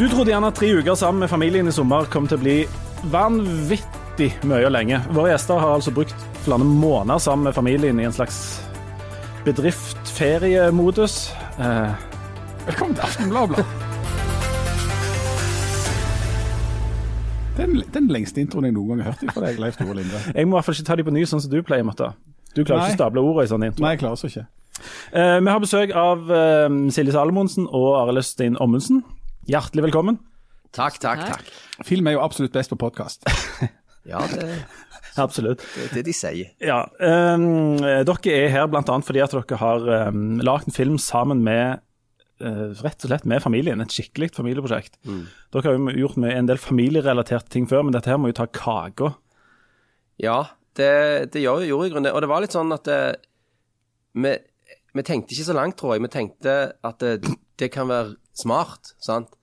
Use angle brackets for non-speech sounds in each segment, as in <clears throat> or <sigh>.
Du trodde gjerne at tre uker sammen med familien i sommer kom til å bli vanvittig mye og lenge. Våre gjester har altså brukt flere måneder sammen med familien i en slags bedrift-feriemodus. Eh, Velkommen til Aftenbladet. Den, den lengste introen jeg noen gang har hørt fra deg, Leif Tore Linde. jeg må i hvert fall ikke ta de på ny, sånn som du pleier, Matta. Du klarer Nei. ikke å stable ordene i sånn intro. Nei, jeg klarer så ikke. Eh, vi har besøk av eh, Silje Salomonsen og Arild Østin Ommundsen. Hjertelig velkommen. Takk, takk, takk. Film er jo absolutt best på podkast. <laughs> Ja, det, <laughs> Absolutt. det er det de sier. Ja, um, Dere er her bl.a. fordi at dere har um, lagd en film sammen med uh, rett og slett med familien. Et skikkelig familieprosjekt. Dere har jo gjort med en del familierelaterte ting før, men dette her må jo ta kaka. Ja, det, det gjør, gjorde i grunnen det. Og det var litt sånn at det, vi, vi tenkte ikke så langt, tror jeg. Vi tenkte at det, det kan være smart, sant?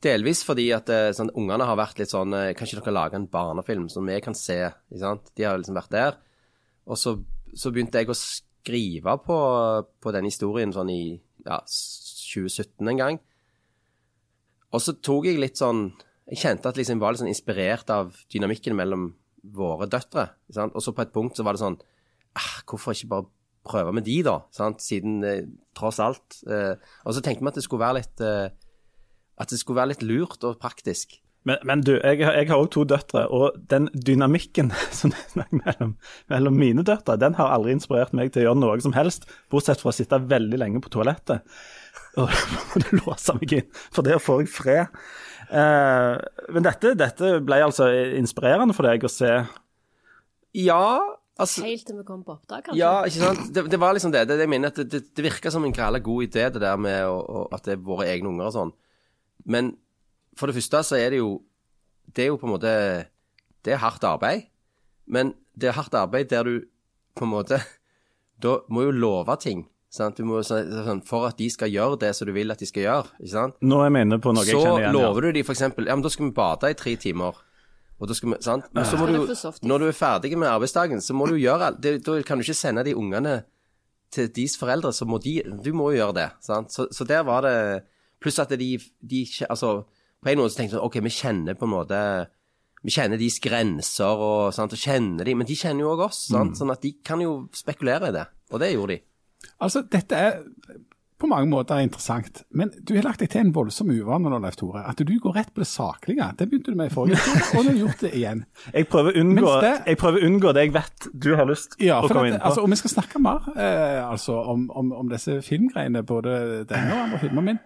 Delvis fordi at eh, sånn, ungene har vært litt sånn eh, Kan ikke dere lage en barnefilm som vi kan se? Sant? De har liksom vært der. Og så, så begynte jeg å skrive på, på den historien sånn i ja, 2017 en gang. Og så tok jeg litt sånn Jeg kjente at liksom jeg var litt sånn inspirert av dynamikken mellom våre døtre. Sant? Og så på et punkt så var det sånn ah, Hvorfor ikke bare prøve med de, da? Sant? Siden eh, tross alt eh, Og så tenkte vi at det skulle være litt eh, At det skulle være litt lurt og praktisk. Men, men du, jeg, har- jeg har òg to døtre, og den dynamikken <laughs> som det er mellom, mellom mine døtre, den har aldri inspirert meg til å gjøre noe som helst, bortsett fra å sitte veldig lenge på toalettet. <laughs> Og låse meg inn, for der får jeg fred. Eh, men dette, dette ble altså inspirerende for deg å se Ja, altså Helt til vi kom på oppdrag, kanskje? Ja, ikke sant? Det, det var liksom det. Det, det jeg mener at det, det, det virka som en grella god idé, det der med å, å, at det er våre egne unger og sånn. Men for det første så er det jo Det er jo på en måte Det er hardt arbeid. Men det er hardt arbeid der du på en måte Da må jo love ting. Sant? Du må, så- sånn, for at de skal gjøre det som du vil at de skal gjøre. Ikke sant? Nå er vi inne på noe jeg kjenner igjen. Så lover du de eksempel Ja, men da skal vi bade i tre timer. Og da skal vi, sant? Men så må du. Når du er ferdig med arbeidsdagen, så må du gjøre alt. Da kan du ikke sende de ungene til deres foreldre, så må de Du må jo gjøre det. Sant? Så, så der var det Pluss at de, de Altså, på en måte så tenkte jeg sånn OK, vi kjenner på en måte vi kjenner deres grenser og, sant, og kjenner de, men de kjenner jo òg oss. Sant? Sånn at de kan jo spekulere i det. Og det gjorde de. Altså, dette er på mange måter er interessant, men du har lagt deg til en voldsom uvane nå, Leif Tore. At du går rett på det saklige. Det begynte du med i forrige episode, og du har gjort det igjen. Jeg prøver å unngå, det- jeg unngå det jeg vet du har lyst Ja, å komme at, inn på. altså, og vi skal snakke mer eh, altså, om, om, om disse filmgreiene, både denne og andre filmer. Men,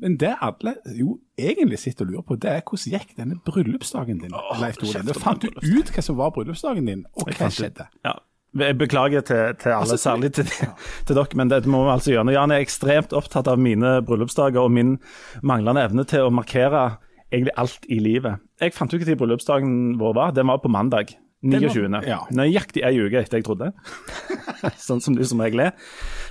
men det alle jo egentlig sitter og lurer på, det er hvordan gikk denne bryllupsdagen din, Leif Tore? Du fant du ut hva som var bryllupsdagen din, og hva skjedde? Ja. Jeg beklager til, til alle, Altså, særlig til, til dere, men det må vi altså gjøre. Jan er ekstremt opptatt av mine bryllupsdager og min manglende evne til å markere egentlig alt i livet. Jeg fant jo ikke til bryllupsdagen vår var. Den var på mandag. 29. ja. Nøyaktig ei uke etter jeg trodde. <laughs> sånn som du som regel er.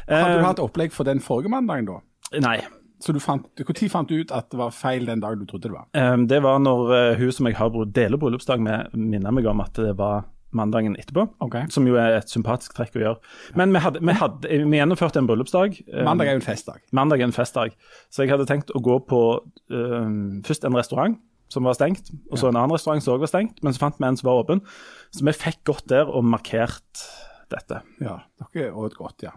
Hadde du Eh, hatt opplegg for den forrige mandagen da? Nei. Så du fant, Når fant du ut at det var feil den dagen du trodde det var? Um, det var når uh, hun som jeg har deler bryllupsdag med, minner meg om at det var mandagen etterpå. Okay. Som jo er et sympatisk trekk å gjøre. Men vi, hadde, vi, hadde, vi gjennomførte en bryllupsdag. eh, Mandag er jo en festdag. Mandag er en festdag. Så jeg hadde tenkt å gå på um, først en restaurant som var stengt, og så en annen restaurant som også var stengt, men så fant vi en som var åpen. Så vi fikk gått der og markert dette. Ja, dere åt godt, ja.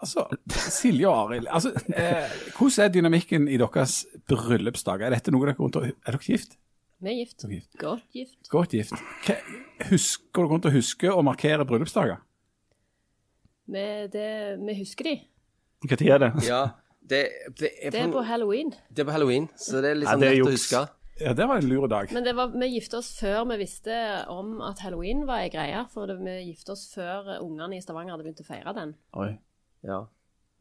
Altså, Silje og Arild, altså, eh, hvordan er dynamikken i deres bryllupsdager? Er dette noe dere Er dere gift? Vi er gift. Gift. Godt gift. Godt gift. Hva, husker dere rundt å huske å markere bryllupsdager? Vi, det, vi husker de. Tid er det? Ja, det, det, er, Det er på halloween. det er på halloween, så det er litt Ja, sånn lett å huske. Ja, det var en lur dag. Men det var, vi gifta oss før vi visste om at halloween var ei greie. For det, vi gifta oss før ungene i Stavanger hadde begynt å feire den. Oi. Ja.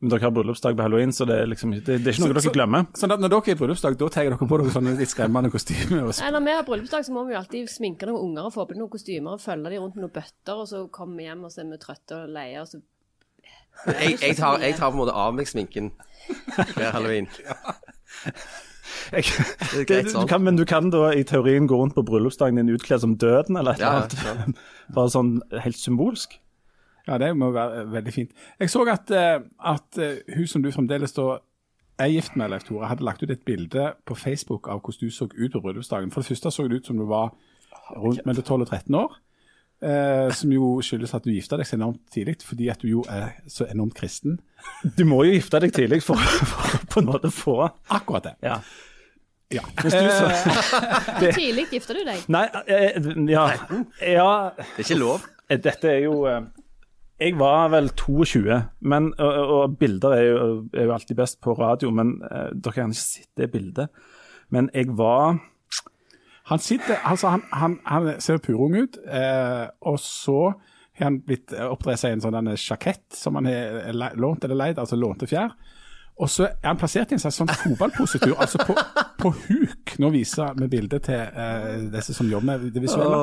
Men dere har bryllupsdag på halloween, så det er, liksom, det, det er ikke noe Så- dere glemmer. Sånn at Når dere har bryllupsdag, da tar dere på dere sånne litt skremmende kostymer? og Nei, Når vi har bryllupsdag, så må vi jo alltid sminke noen unger og få på noen kostymer og følge dem rundt med noen bøtter, og så kommer vi hjem og så er vi trøtte og leie, og så Jeg, jeg, tar, jeg tar på en måte av meg sminken hver halloween. <laughs> Jeg, Det det, du sånn. kan, men du kan da i teorien gå rundt på bryllupsdagen din utkledd som døden, eller et eller annet. <laughs> Bare sånn helt symbolsk. Ja, det må være eh, veldig fint. Jeg så at, eh, at eh, hun som du fremdeles da er gift med Leif Tore, hadde lagt ut et bilde på Facebook av hvordan du så ut på bryllupsdagen. For det første så det ut som du var rundt mellom 12 og 13 år. Eh, som jo skyldes at du gifta deg så enormt tidlig, fordi at du jo er så enormt kristen. Du må jo gifte deg tidlig for, for på en måte få Akkurat det. Ja. Ja. Hvis du så <laughs> Hvor tidlig gifta du deg? Nei, eh, ja, ja Det er ikke lov. Dette er jo eh, Jeg var vel 22, men, og, og bilder er jo, er jo alltid best på radio, men uh, dere kan ikke se det bildet. Men jeg var Han sitter, altså han, han, han ser purung ut, eh, og så har han blitt oppdressa i en sånn sjakett som han har lånt eller leid, altså lånte fjær. Og så er han plassert i en slags sånn fotballpositur, altså på, på huk. Nå viser vi bildet til uh, disse som jobber med det visuelle.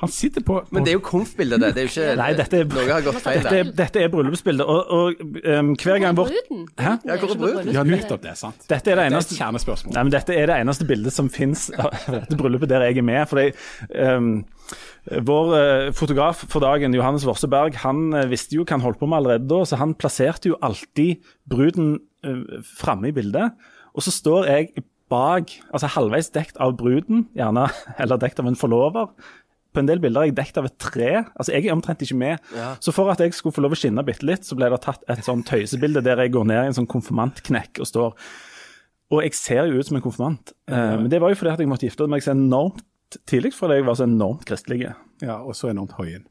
Han sitter på, på Men det er jo konf-bildet, det. Det er jo ikke Nei, dette er- Noe har gått feil der. Dette, dette er bryllupsbildet, og, og um, hver gang vårt Bruden? Hæ? Ja, hvor er bruden? Ja, nettopp det, sant. Dette er det Det er eneste kjernespørsmål. Nei, men Dette er det eneste bildet som fins av dette bryllupet der jeg er med. fordi det, ehm, vår eh, fotograf for dagen, Johannes Vorseberg, han eh, visste jo hva han holdt på med allerede da, så han plasserte jo alltid bruden uh, framme i bildet. Og så står jeg bak, altså halvveis dekt av bruden, gjerne, <laughs> eller dekt av en forlover. På en del bilder er jeg dekt av et tre. Altså, Jeg er omtrent ikke med. Ja. Så for at jeg skulle få lov å skinne bitte litt, så ble det tatt et sånn tøysebilde der jeg går ned i en sånn konfirmantknekk og står og jeg ser jo ut som en konfirmant. Eh, men det var jo fordi at jeg måtte gifte meg så enormt tidlig, fordi jeg var så enormt kristelig. Ja, og så enormt høyen.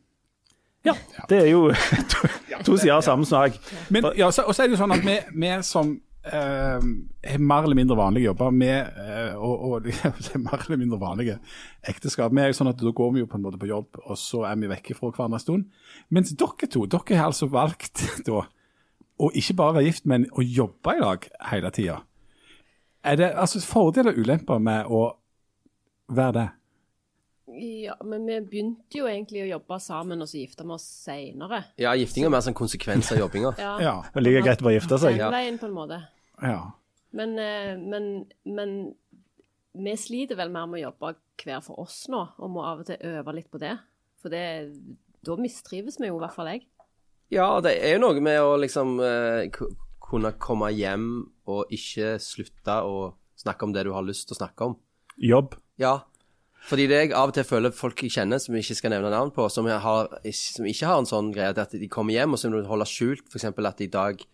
Ja, det er jo <laughs> to, to sider av samme sak. Men ja, så, og så er det jo sånn at vi, vi som eh, har mer eller mindre vanlige jobber, med, eh, og, og <laughs> er mer eller mindre vanlige ekteskap, vi er jo sånn at da går vi jo på en måte på jobb, og så er vi vekke fra hverandre en stund. Mens dere to, dere har altså valgt <laughs> da, å ikke bare være gift, men å jobbe i lag hele tida. Er det altså fordeler og ulemper med å være det? Ja, men vi begynte jo egentlig å jobbe sammen, og så gifta vi oss seinere. Ja, gifting er mer sånn konsekvens av jobbinga. <laughs> Ja. Ja. Det er like greit å bare gifte seg. Ja. veien, på en måte. ja. Men, eh, men, men vi sliter vel mer med å jobbe hver for oss nå, og må av og til øve litt på det. For det, da mistrives vi jo, i hvert fall jeg. Ja, det er jo noe med å liksom eh, kunne komme hjem og ikke slutte å snakke om det du har lyst til å snakke om. Jobb. Ja. Fordi det jeg av og til føler folk jeg kjenner, som jeg ikke skal nevne navn på, som, jeg har, som ikke har en sånn greie, det at de kommer hjem og så må du holde skjult f.eks. at i dag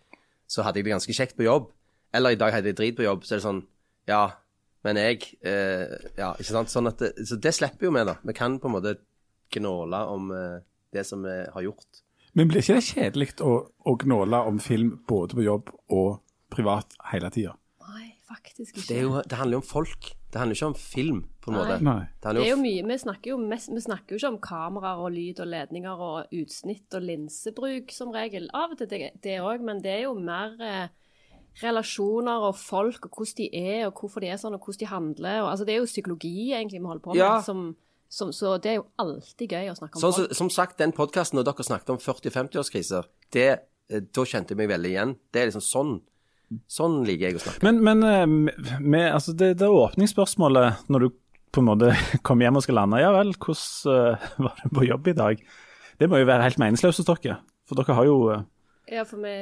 så hadde jeg det ganske kjekt på jobb, eller i dag hadde jeg drit på jobb, så er det sånn Ja, men jeg eh, Ja, ikke sant? Sånn at det, så det slipper jo vi, da. Vi kan på en måte gnåle om eh, det som vi har gjort. Men blir ikke det kjedelig å, å gnåle om film både på jobb og privat hele tida? Nei, faktisk ikke. Det, er jo, det handler jo om folk. Det handler ikke om film, på en måte. Nei. Det Det er jo mye, Vi snakker jo, mest, vi snakker jo ikke om kameraer og lyd og ledninger og utsnitt og linsebruk som regel. Av og til det- òg, men det er jo mer eh, relasjoner og folk og hvordan de er og hvorfor de er sånn og hvordan de handler. Og, altså Det er jo psykologi egentlig vi holder på med, Ja. som, som, så det er jo alltid gøy å snakke om Sånn, folk. folk. som sagt, den podkasten når dere snakket om 40-50-årskriser, eh, da kjente jeg meg veldig igjen. Det er liksom sånn. Sånn liker jeg å snakke. Men, men eh, med, altså det, det åpningsspørsmålet når du på en måte <laughs> kom hjem og skal lande, ja vel, hvordan uh, <laughs> var det på jobb i dag? Det må jo være helt meningsløst hos dere. For dere har jo uh... Ja, for vi,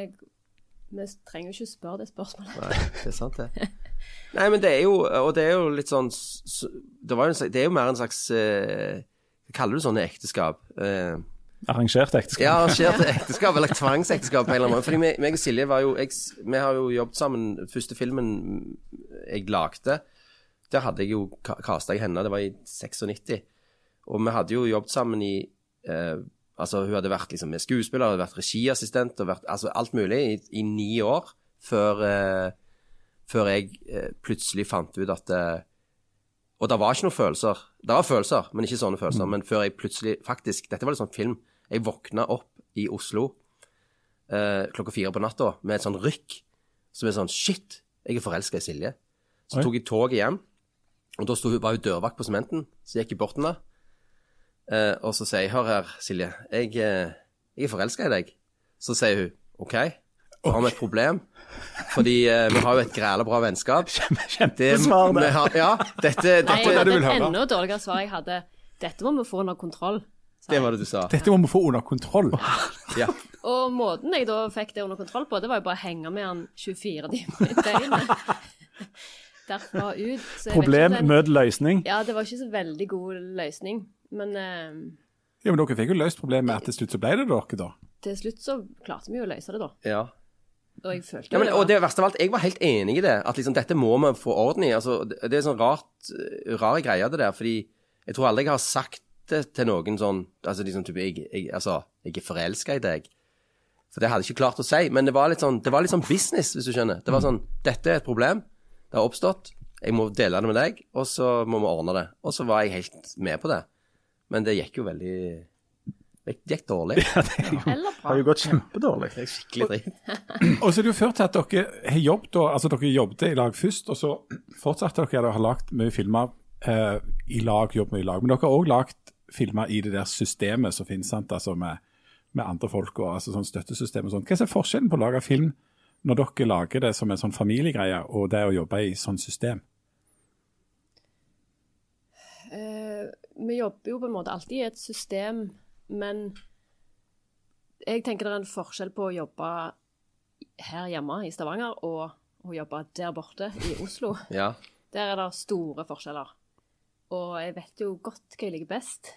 vi trenger jo ikke spørre det spørsmålet. Nei, det er sant, det. Nei, men det er jo Og det er jo litt sånn Det, var jo en, slags- det er jo mer en slags uh, kaller du sånne ekteskap? Eh, arrangert ekteskap. ja, arrangerte ekteskap, eller tvangsekteskap. Fordi meg, meg og Silje var jo jeg, Vi har jo jobbet sammen. Første filmen jeg lagde, der hadde jeg jo kasta jeg henne. Det var i 96. Og vi hadde jo jobbet sammen i eh, Altså, hun hadde vært liksom med skuespiller, hadde vært regiassistent og vært altså alt mulig i, i ni år før eh, Før jeg eh, plutselig fant ut at eh, Og det var ikke noen følelser. Det var følelser, men ikke sånne følelser. Men før jeg plutselig Faktisk, dette var litt sånn film. Jeg våkna opp i Oslo eh, klokka fire på natta med et sånn rykk som er sånn Shit, jeg er forelska i Silje. Så Oi. tok jeg toget hjem, og da var hun dørvakt på Sementen. Så gikk jeg bort til henne, eh, og så sier jeg Hør her, Silje. Jeg, eh, jeg er forelska i deg. Så sier hun OK, da har vi et problem. Fordi eh, vi har jo et græla bra vennskap. <laughs> Det, Kjempesvar, vi det. har, ja, dette, dette Nei, jeg hadde et enda dårligere svar jeg hadde. Dette må vi få under kontroll. Det var det du sa. Dette må vi få under kontroll. Ja. Og måten jeg da fikk det under kontroll på, det var jo bare å henge med han 24 timer i døgnet. <laughs> Derfra ut. Problem, den- møt løsning. Ja, det var ikke så veldig god løsning. Men uh... Ja, men Dere fikk jo løst problemet med at til slutt så ble det dere, da. til slutt så klarte vi jo å løse det, da. ja. Og jeg følte Ja, men, jo og det verste av alt, jeg var helt enig i det. At liksom, dette må vi få orden i. Altså, det er er sånn rart, rare greie, det der. Fordi jeg tror aldri jeg har sagt det til noen sånn Altså, liksom, type, jeg, jeg, altså, jeg er forelska i deg. For det hadde jeg ikke klart å si. Men det var litt sånn, det var litt sånn business, hvis du skjønner. Det var sånn Dette er et problem. Det har oppstått. Jeg må dele det med deg, og så må vi ordne det. Og så var jeg helt med på det. Men det gikk jo veldig Det gikk dårlig. <laughs> Ja, Det har jo gått kjempedårlig. Det er skikkelig dritt. <laughs> Og så er det jo ført til at dere har jobbet, altså dere jobbet i lag først, og så fortsatte dere å ha lagd mye filmer eh, i lag, jobb med i lag. Men dere har òg lagd filmer i det der systemet som finnes, sant? altså med, med andre folk og altså sånn støttesystem og sånn. Hva er forskjellen på å lage film når dere lager det som en sånn familiegreie, og det å jobbe i sånn system? Uh, vi jobber jo på en måte alltid i et system, men jeg tenker det er en forskjell på å jobbe her hjemme i Stavanger og å jobbe der borte i Oslo. Ja. Der er det store forskjeller. Og jeg vet jo godt hva jeg liker best.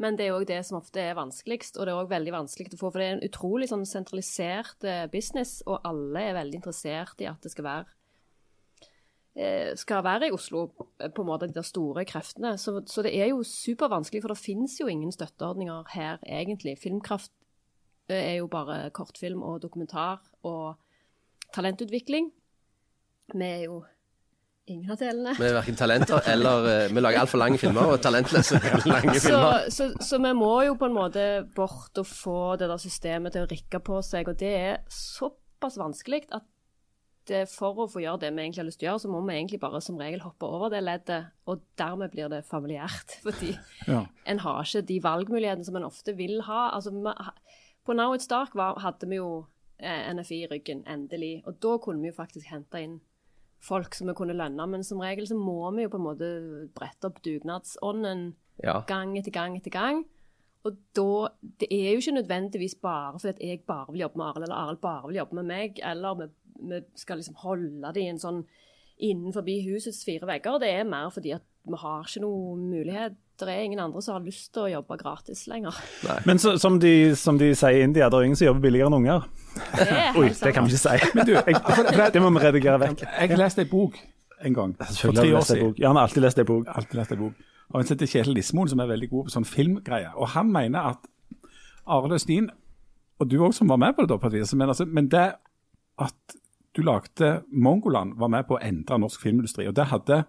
Men det er òg det som ofte er vanskeligst, og det er òg veldig vanskelig å få. For det er en utrolig sånn sentralisert eh, business, og alle er veldig interessert i at det skal være eh, skal være i Oslo, eh, på en måte de store kreftene. Så, så det er jo supervanskelig, for det finnes jo ingen støtteordninger her, egentlig. Filmkraft er jo bare kortfilm og dokumentar og talentutvikling. Vi er jo ingen av delene. Vi er verken talenter eller eh, Vi lager altfor lange filmer og talentløse <laughs> lange Så, filmer. så, så vi må jo på en måte bort og få det der systemet til å rikke på seg, og det er såpass vanskelig at det, for å få gjøre det vi egentlig har lyst til å gjøre, så må vi egentlig bare som regel hoppe over det leddet, og dermed blir det familiært. <laughs> Fordi Ja. en har ikke de valgmulighetene som en ofte vil ha. Altså, vi, på Now It's Dark var, hadde vi jo eh, NFI i ryggen, endelig, og da kunne vi jo faktisk hente inn folk som vi kunne lønne, men som regel så må vi jo på en måte brette opp dugnadsånden Ja. gang etter gang etter gang. Og da Det er jo ikke nødvendigvis bare fordi at jeg bare vil jobbe med Arild, eller Arild bare vil jobbe med meg, eller vi skal liksom holde det i en sånn innenfor husets fire vegger. Det er mer fordi at vi har ikke noen mulighet. Det er ingen andre som har lyst til å jobbe gratis lenger. Men så, som, de, som de sier i India, det er ingen som jobber billigere enn unger. Det <laughs> Oi, det kan vi ikke si. Men du, jeg, <laughs> det må vi redigere vekk. Jeg har lest ei bok en gang, for tre år jeg siden. bok. Ja, han har alltid lest en bok. alltid lest en bok Og en som heter Kjetil Lismoen, som er veldig god på sånn filmgreier. Og han mener at Arild Østin, og du òg som var med på det, da, på et vis, men, altså, men det at du lagde Mongoland, var med på å endre norsk filmindustri. Og det hadde,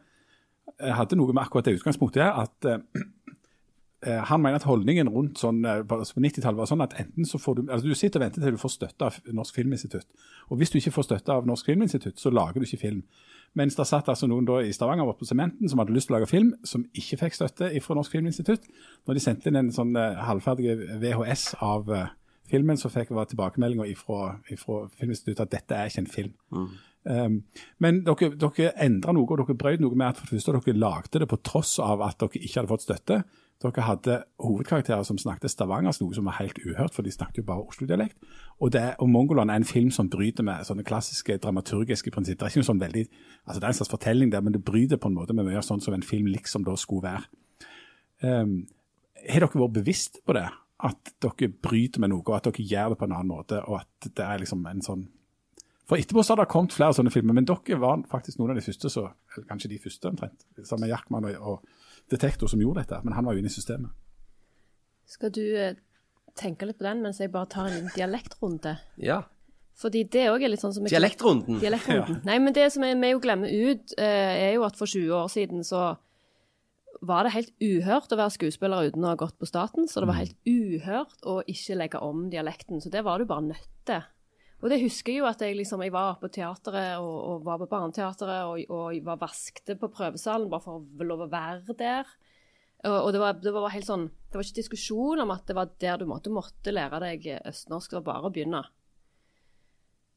hadde noe med akkurat det utgangspunktet her, at eh, eh, han mener at holdningen rundt sånn, eh, altså på 90-tallet var sånn at enten så får du altså du sitter og venter til du får støtte av Norsk Filminstitutt. Og hvis du ikke får støtte av Norsk Filminstitutt, så lager du ikke film. Mens det satt altså noen da i Stavanger oppe på Sementen som hadde lyst til å lage film, som ikke fikk støtte fra Norsk Filminstitutt. Når de sendte inn en sånn eh, halvferdig VHS av eh, filmen, så fikk var tilbakemeldinger fra Filminstituttet at dette er ikke en film. Um, men dere, dere endra noe, og dere brøt noe med at for det første dere lagde det på tross av at dere ikke hadde fått støtte. Dere hadde hovedkarakterer som snakket stavangersk, noe som var helt uhørt, for de snakket jo bare Oslo-dialekt. Og, og Mongoland er en film som bryter med sånne klassiske dramaturgiske prinsipper. Det er ikke noe sånn veldig, altså det er en slags fortelling der, men det bryter på en måte med mye sånn som en film liksom da skulle være. Um, har dere vært bevisst på det? At dere bryter med noe, og at dere gjør det på en annen måte, og at det er liksom en sånn For etterpå så har det kommet flere sånne filmer, men dere var faktisk noen av de første, så, eller kanskje de første omtrent, sammen med Jackman og, og Detektor som gjorde dette, men han var jo inne i systemet. Skal du eh, tenke litt på den mens jeg bare tar en dialektrunde? ja. Fordi det òg er litt sånn som jeg- Dialektrunden. Dialektrunden. Nei, men det som jeg- vi jo glemmer ut, eh, er jo at for 20 år siden så var det helt uhørt å være skuespiller uten å ha gått på staten. Så det var helt uhørt å ikke legge om dialekten. Så det var du bare nødt til. Og det husker jeg jo at jeg liksom, jeg var på teateret og, og var på Barneteatret og, og var vaskte på prøvesalen bare for å lov å være der. Og, og det, var, det var helt sånn Det var ikke diskusjon om at det var der du måtte, måtte lære deg østnorsk. Det var bare å begynne.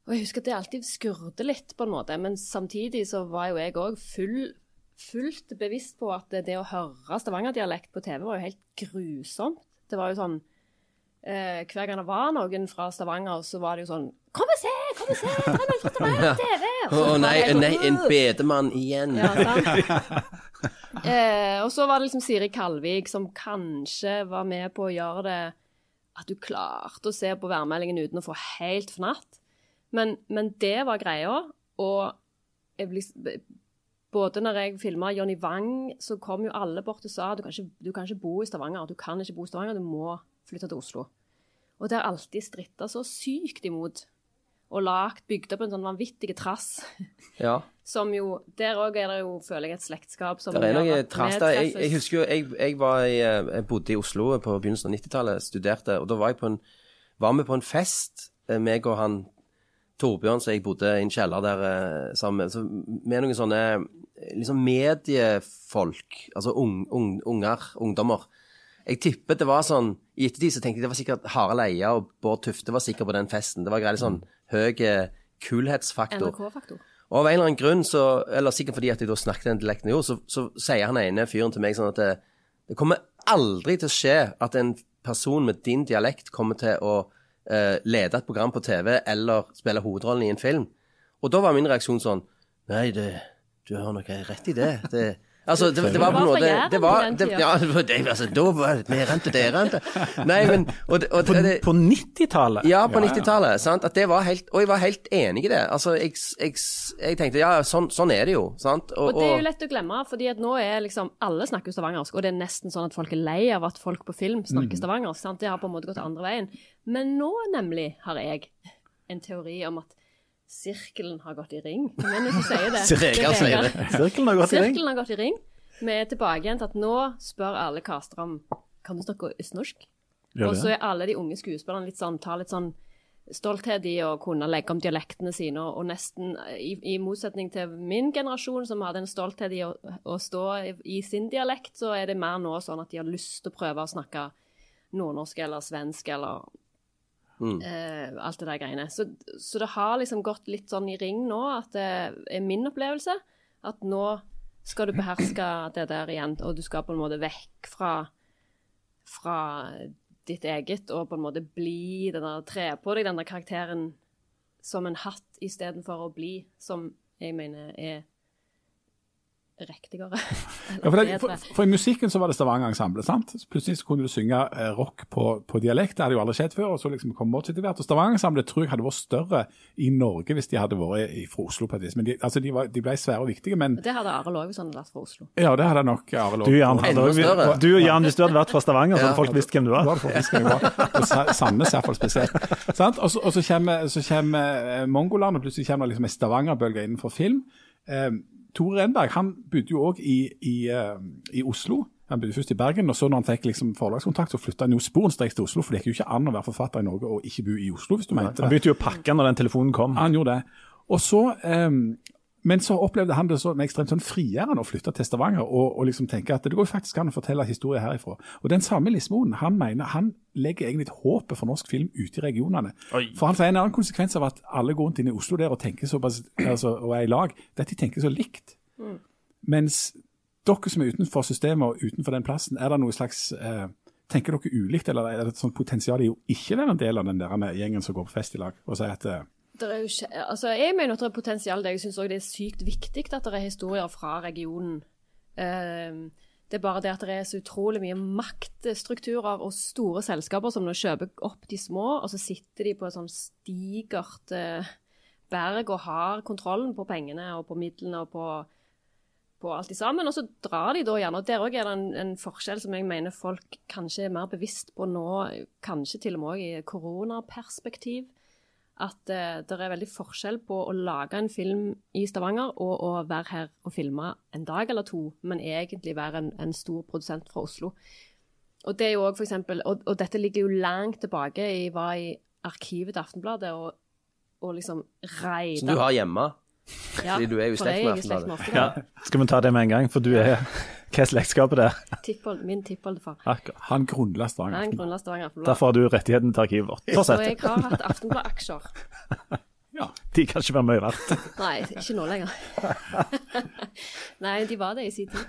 Og jeg husker at det alltid skurte litt, på en måte, men samtidig så var jo jeg òg full, fullt bevisst på at det, det å høre stavangerdialekt på TV var jo helt grusomt. Det var jo sånn eh, Hver gang det var noen fra Stavanger, så var det jo sånn Kom og se! Kom og se! Er fra Stavanger TV! Å oh, nei, sånn, nei, en bedemann igjen. Ja, <laughs> eh, og så var det liksom Siri Kalvik som kanskje var med på å gjøre det at du klarte å se på værmeldingen uten å få helt fnatt. Men, men det var greia. Og jeg ble, både når jeg filma Johnny Wang, så kom jo alle bort og sa du kan, ikke, du kan ikke bo i Stavanger. Du kan ikke bo i Stavanger, du må flytte til Oslo. Og det har alltid stritta så sykt imot. Og lagt, bygd opp en sånn vanvittig trass. <laughs> Ja. Som jo Der òg er det jo, føler jeg, et slektskap som Det er noe trass der. Jeg, jeg husker jo, jeg, jeg, var i, eh, jeg bodde i Oslo på begynnelsen av 90-tallet, studerte, og da var jeg på en, var vi på en fest, eh, meg og han Torbjørn, så jeg bodde i en kjeller der eh, sammen med, så med noen sånne liksom mediefolk, altså ung, unger, ungdommer. Jeg tippet det var sånn, i ettertid så tenkte jeg det var sikkert Harald Eia og Bård Tufte var sikkert på den festen. Det var greit sånn høy eh, kulhetsfaktor. NRK-faktor. Og av en eller annen grunn, så, eller sikkert fordi at jeg da snakket den dialekten jeg gjorde, så, så sier han ene fyren til meg sånn at det, det kommer aldri til å skje at en person med din dialekt kommer til å eh, lede et program på TV eller spille hovedrollen i en film. Og da var min reaksjon sånn Nei, det, du har nok rett i det. det Altså, det, det var på en måte det var, det. Ja, det altså, da var det mer rente, det rente. Nei, men og, og, og, På, det, på 90-tallet? ja, på 90-tallet. sant? At det var helt, og jeg var helt enig i det. Altså, jeg, jeg, jeg tenkte ja, sånn, sånn er det jo. sant? Og det er jo lett å glemme, fordi at nå er liksom Alle snakker stavangersk, og det er nesten sånn at folk er lei av at folk på film Mm. snakker stavangersk. sant? Det har på en måte gått andre veien. Men nå nemlig har jeg en teori om at sirkelen har gått i ring. Men hvis du sier det. Sirkelen <laughs> sier det. Sirkelen har gått i ring. Sirkelen har gått i ring. Vi er tilbake igjen til at nå spør alle castere om Kan du snakke østnorsk? Og så er alle de unge skuespillerne litt sånn, tar litt sånn stolthet i å kunne legge om dialektene sine, og, og nesten i, i motsetning til min generasjon, som hadde en stolthet i å, å stå i, i sin dialekt, så er det mer nå sånn at de har lyst til å prøve å snakke nordnorsk eller svensk eller eh, alt det der greiene. Så, så det har liksom gått litt sånn i ring nå, at det er min opplevelse at nå skal du beherske det der igjen, og du skal på en måte vekk fra, fra ditt eget og på en måte bli den der, tre på deg den der karakteren som en hatt, istedenfor å bli som jeg mener er riktigere. <laughs> Ja, for, det, for, for I musikken så var det Stavanger Ensemble. sant? Så Plutselig så kunne du synge eh, rock på, på dialekt. Det hadde jo aldri skjedd før. og så liksom kom etter hvert. Og Stavanger Ensemble tror jeg hadde vært større i Norge hvis de hadde vært i- fra Oslo. på et vis. Men de, altså, de, var, de ble svære og viktige. Men Det hadde Arild òg hvis han hadde vært fra Oslo. ja, det hadde nok Arild Du, Jan, hadde større. du, Jan, hvis du hadde vært fra Stavanger, så hadde folk visst hvem du var. var Sandnes iallfall spesielt. Sant? Og så, og så kommer, så kommer eh, Mongoland, og plutselig kommer det liksom en Stavanger-bølge innenfor film. Eh, Tore Renberg han bodde jo òg i, i, eh, i Oslo. Han bodde først i Bergen, og så når han fikk liksom forlagskontakt, så flytta han jo sporenstreks til Oslo. For det gikk jo ikke an å være forfatter i Norge og ikke bo i Oslo, hvis du mente det. Han begynte jo å pakke når den telefonen kom. Han gjorde det. Og så, eh, men så opplevde han det som ekstremt sånn frigjørende å flytte til Stavanger og, og liksom tenke at det går faktisk an å fortelle historier herifra. Og den samme Lismoen, han mener, han legger egentlig et håpet for norsk film ute i regionene. Oi. For han sier en annen konsekvens av at alle går rundt inn i Oslo der og tenker såpass, altså, og er i lag, det er at de tenker så likt. Mens dere som er utenfor systemet og utenfor den plassen, er det noe slags eh, Tenker dere ulikt, eller er det et sånt potensial i å ikke være en del av den der med gjengen som går på fest i lag, og sier at eh, jo altså jeg mener at det er potensial. Jeg syns òg det er sykt viktig at det er historier fra regionen. Ehm, det er bare det at det er så utrolig mye maktstrukturer og store selskaper som nå kjøper opp de små, og så sitter de på et sånn stigert eh, berg og har kontrollen på pengene og på midlene og på, på alt de sammen. Og så drar de da gjerne. Og der òg er det en, en forskjell som jeg mener folk kanskje er mer bevisst på nå, kanskje til og med òg i koronaperspektiv at eh, det er veldig forskjell på å lage en film i Stavanger og å være her og filme en dag eller to, men egentlig være en, en stor produsent fra Oslo. Og det er jo også for eksempel, og, og dette ligger jo langt tilbake. Jeg var i arkivet til Aftenbladet og, og liksom reide Som du har hjemme. ja, fordi du er jo i slekt med i med Ja. Aftenbladet. Skal vi ta det med en gang, for du er Hva er slektskapet der? Tippold, min tippoldefar. Han grunnla Stavanger. Han grunnla Stavanger Aftenblad. Derfor har du rettigheten til arkivet vårt. Fortsett. Og jeg har hatt Aftenblad-aksjer. Ja. De kan ikke være mye verdt. Nei, ikke nå lenger. <laughs> nei, de var det i sin tid.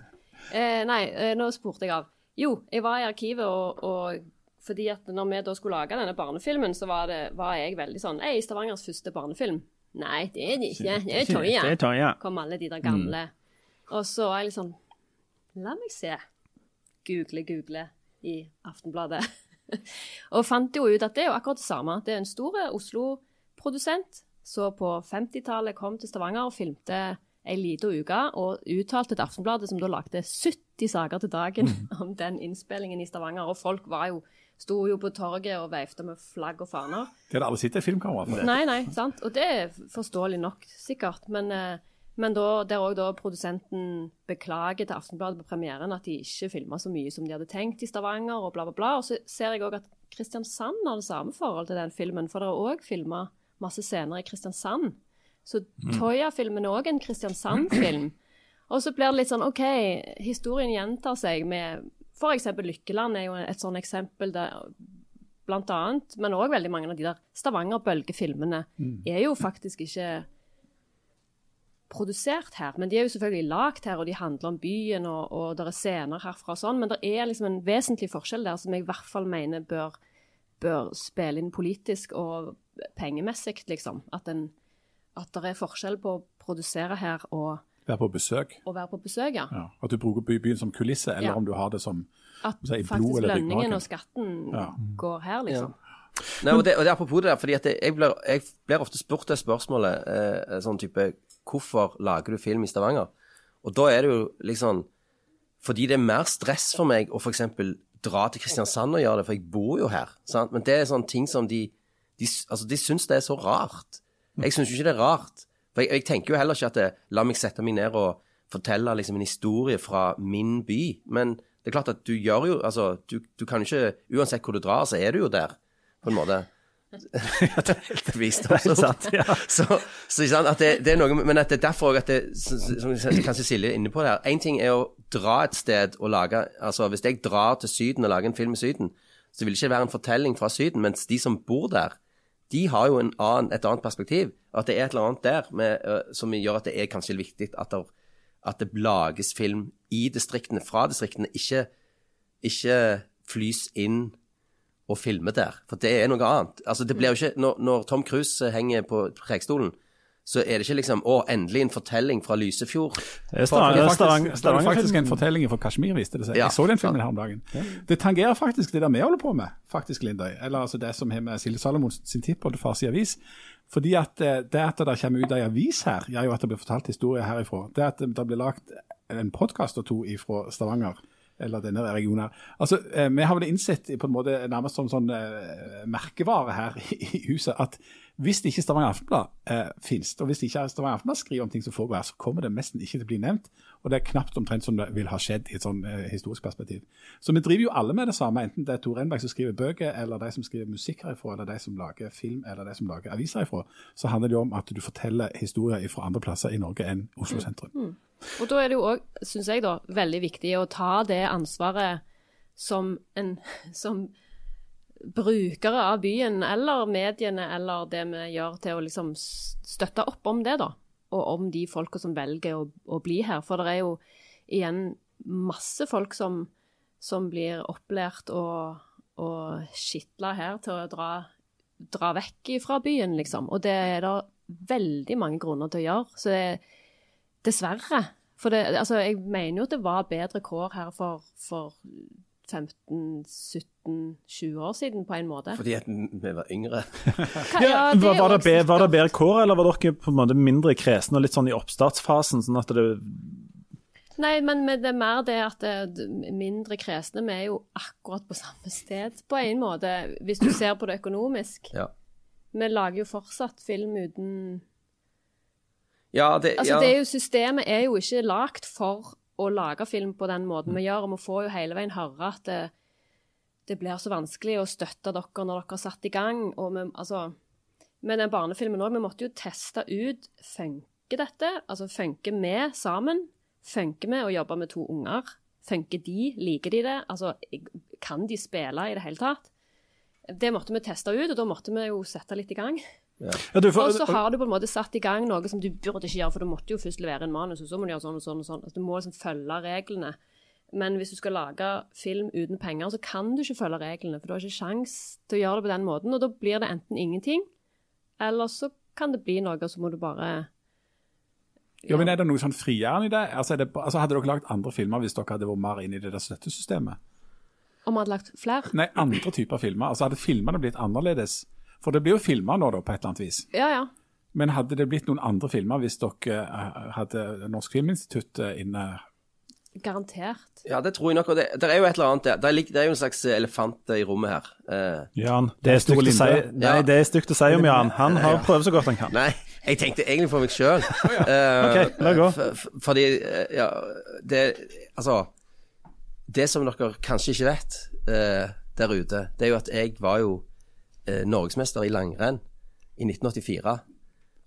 Eh, nei, eh, nå spurte jeg av. Jo, jeg var i arkivet og, og fordi at når vi da skulle lage denne barnefilmen, så var, det, var jeg veldig sånn Ei, Stavangers første barnefilm. Nei, det er det ikke. Det er Toya. Det er Kom alle de der gamle. Og så var jeg litt sånn La meg se. Google, google i Aftenbladet. <laughs> og fant jo ut at det er jo akkurat det samme. Det er en stor Oslo-produsent. som på 50-tallet kom til Stavanger og filmte ei lita uke, og uttalte til Aftenbladet, som da lagde 70 saker til dagen <laughs> om den innspillingen i Stavanger. Og folk var jo, sto jo på torget og veifta med flagg og faner. De hadde aldri sett et filmkamera. Nei, nei, sant. Og det er forståelig nok, sikkert. Men, eh, men da, der òg da produsenten beklager til Aftenbladet på premieren at de ikke filma så mye som de hadde tenkt i Stavanger, og bla, bla, bla. Og så ser jeg òg at Kristiansand har det samme forhold til den filmen, for det er òg filma masse scener i Kristiansand. Så Toya-filmen er òg en Kristiansand-film. <clears throat> Og så blir det litt sånn OK, historien gjentar seg med F.eks. Lykkeland er jo et sånn eksempel der blant annet, men òg veldig mange av de der Stavanger-bølgefilmene er jo faktisk ikke produsert her. Men de er jo selvfølgelig lagd her, og de handler om byen, og, og det er scener herfra og sånn. Men det er liksom en vesentlig forskjell der som jeg i hvert fall mener bør, bør spille inn politisk og pengemessig, liksom. At, en, at det er forskjell på å produsere her og, Være på besøk. og være på besøk, ja. Ja. At du bruker byen som kulisse, eller Ja. om du har det som At Så i blod faktisk lønningen og skatten Ja. går her, liksom. Nei, og det, og det er apropos det der, fordi jeg, blir, jeg blir ofte spurt det spørsmålet, eh, sånn type Hvorfor lager du film i Stavanger? Og da er det jo liksom Fordi det er mer stress for meg å f.eks. dra til Kristiansand og gjøre det, for jeg bor jo her. Sant? Men det er sånne ting som de De, altså, de syns det er så rart. Jeg syns jo ikke det er rart. For jeg, jeg tenker jo heller ikke at det, La meg sette meg ned og fortelle liksom en historie fra min by. Men det er klart at du gjør jo Altså, du, du kan jo ikke Uansett hvor du drar, så er du jo der, på en måte. <laughs> Det er helt sant, ja. <laughs> så, så at det, det er noe, Men at det er derfor at det, som kanskje Silje er inne på der Én ting er å dra et sted og lage altså Hvis jeg drar til Syden og lager en film i Syden, så vil det ikke være en fortelling fra Syden, mens de som bor der, de har jo en annen, et annet perspektiv. At det er et eller annet der med, øh, som gjør at det er kanskje viktig at det, at det lages film i distriktene, fra distriktene, ikke, ikke flys inn og filme der. For det er noe annet. Altså, det blir jo ikke, når, når Tom Cruise henger på prekestolen, så er det ikke liksom Å, endelig en fortelling fra Lysefjord. Er er Stavanger- faktisk, faktisk en fortelling fra Kashmir, viste det seg. Ja. Jeg så den filmen her om dagen. Det tangerer faktisk det der vi holder på med, faktisk, Lindøy. Eller altså det som har med Silje Salomon sin tippoldefars i avis. Fordi at eh, det at det kommer ut ei avis her, gjør jo at det blir fortalt historier herifra. Det at det blir lagt en podkast og to ifra Stavanger, eller denne regionen her. Altså, eh, Vi har vel innsett på en måte nærmest som sånn eh, merkevare her <laughs> i, huset at hvis ikke Stavanger Aftenblad eh, finnes, og hvis ikke Stavanger Aftenblad skriver om ting som foregår her, så kommer det nesten ikke til å bli nevnt. Og det er knapt omtrent som det vil ha skjedd i et sånn eh, historisk perspektiv. Så vi driver jo alle med det samme, enten det er Tor Enberg som skriver bøker, eller de som skriver musikk herifra, eller de som lager film, eller de som lager aviser herifra. Så handler det jo om at du forteller historier fra andre plasser i Norge enn Oslo sentrum. Og da er det jo òg, syns jeg, da, veldig viktig å ta det ansvaret som en som brukere av byen, eller mediene, eller det vi gjør til å liksom støtte opp om det, da. Og om de folka som velger å, å bli her. For det er jo igjen masse folk som, som blir opplært og, og skitla her til å dra, dra vekk fra byen, liksom. Og det er det veldig mange grunner til å gjøre. Så det, Dessverre. For det, altså, jeg mener jo at det var bedre kår her for, for 15-17-20 år siden, på en måte. Fordi at vi var yngre. <laughs> Ja, det var, var, det be, var det bedre kår, eller var dere på en måte mindre kresne og litt sånn i oppstartsfasen? sånn at det Nei, men det er mer det at det, det mindre kresne, vi er jo akkurat på samme sted, på en måte, hvis du ser på det økonomisk. Ja. Vi lager jo fortsatt film uten Ja, det, Altså, ja. det er jo, systemet er jo ikke lagt for å lage film på den måten vi gjør, og vi får jo hele veien høre at det, det blir så vanskelig å støtte dere når dere har satt i gang. Og vi, altså, med den barnefilmen òg, vi måtte jo teste ut funker dette? Altså, funker vi sammen? Funker vi å jobbe med to unger? Funker de? Liker de det? Altså, kan de spille i det hele tatt? Det måtte vi teste ut, og da måtte vi jo sette litt i gang. Ja, du, får- Og så har du på en måte satt i gang noe som du burde ikke gjøre, for du måtte jo først levere en manus, og så må du gjøre sånn og sånn og sånn. Altså, du må liksom følge reglene. Men hvis du skal lage film uten penger, så kan du ikke følge reglene. For du har ikke sjans til å gjøre det på den måten. Og da blir det enten ingenting, eller så kan det bli noe, og så må du bare Ja, men Er det noe sånn frigjørende i det? Altså, er det altså, hadde dere lagd andre filmer hvis dere hadde vært mer inne i det der støttesystemet? Om vi hadde lagt flere? Nei, andre typer filmer. Altså Hadde filmene blitt annerledes? For det blir jo filmer nå, da, på et eller annet vis. Ja, ja. Men hadde det blitt noen andre filmer hvis dere eh, hadde Norsk Filminstitutt eh, inne? Garantert. Ja, det tror jeg nok. Og det, det er jo et eller annet der. Det er, det er jo en slags elefant i rommet her. Eh, Jan, det er stygt å si, nei, Ja. det er stygt å si om Jan. Han har prøvd så godt han kan. nei, jeg tenkte egentlig for meg sjøl. <laughs> Ok, la gå. fordi eh, Ja, det Altså Det som dere kanskje ikke vet eh, der ute, det er jo at jeg var jo eh, norgesmester i langrenn i 1984.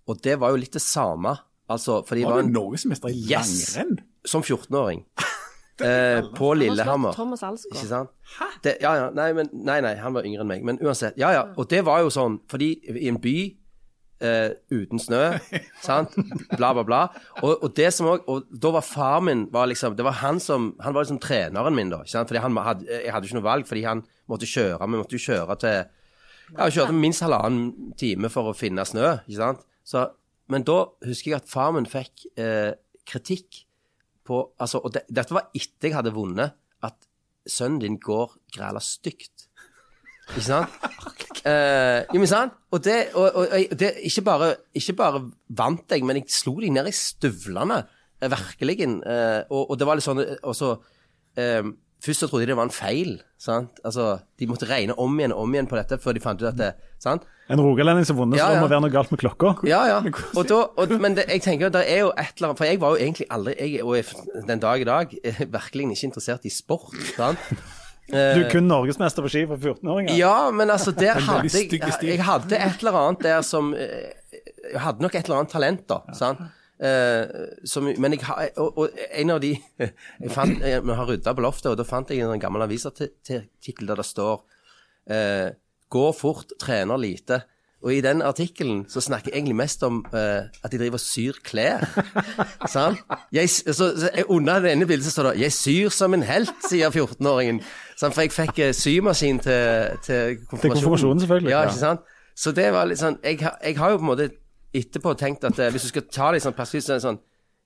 Og det var jo litt det samme. Altså, fordi Var var du norgesmester i Yes! langrenn? som 14-åring <laughs> eh, på Lillehammer. Thomas Alsgaard. Ikke sant? Det, ja, ja, nei, men, nei, nei, han var yngre enn meg. Men uansett. Ja, ja. Og det var jo sånn, fordi i en by eh, uten snø, <laughs> sant, bla, bla, bla. Og, og det som også, og da var far min var liksom, Det var han som Han var liksom treneren min, da. Ikke sant? Fordi han hadde, jeg hadde ikke noe valg, fordi han måtte kjøre. Vi måtte jo kjøre til Ja, har kjørte minst halvannen time for å finne snø, ikke sant. Så, men da husker jeg at far min fikk eh, kritikk på altså, Og det, dette var etter jeg hadde vunnet, at sønnen din går græla stygt. Ikke sant? <laughs> Eh, jo, men sant? Og det, og, og, det ikke, bare, ikke bare vant jeg, men jeg slo deg ned i støvlene. eh, Virkelig. Eh, og, og det var litt sånn Og så eh, Først så trodde de det var en feil. sant? Altså, De måtte regne om igjen og om igjen på dette før de fant ut at det sant? En rogalending som vunnet, Ja, så det må være noe galt med klokka. Ja, ja. <laughs> Og da, og, men det, jeg tenker det er jo et eller annet For jeg var jo egentlig aldri jeg, Og jeg, den dag i dag er virkelig ikke interessert i sport. sant? <laughs> Du er kun norgesmester på ski for 14-åringer. Ja, men altså, der <laughs> hadde jeg. Jeg hadde et eller annet der som eh, Jeg hadde nok et eller annet talent, da. Sant? Eh, som, men jeg har og, og en av de <laughs> jeg fant, jeg, Vi har rydda på loftet, og da fant jeg en gammel avisartikkel der det står eh, 'Gå fort, trener lite'. Og i den artikkelen så snakker jeg egentlig mest om uh, at de driver og syr klær. <laughs> sånn? Jeg, så, så, under det ene bildet så står det 'Jeg syr som en helt', sier 14-åringen. Sånn, For jeg fikk uh, symaskin til, til konfirmasjonen. konfirmasjonen, selvfølgelig. Ja, Ja. ikke sant? Så det var litt sånn Jeg, jeg har jo på en måte etterpå tenkt at eh, hvis du skal ta det i sånn perspektiv, så er det sånn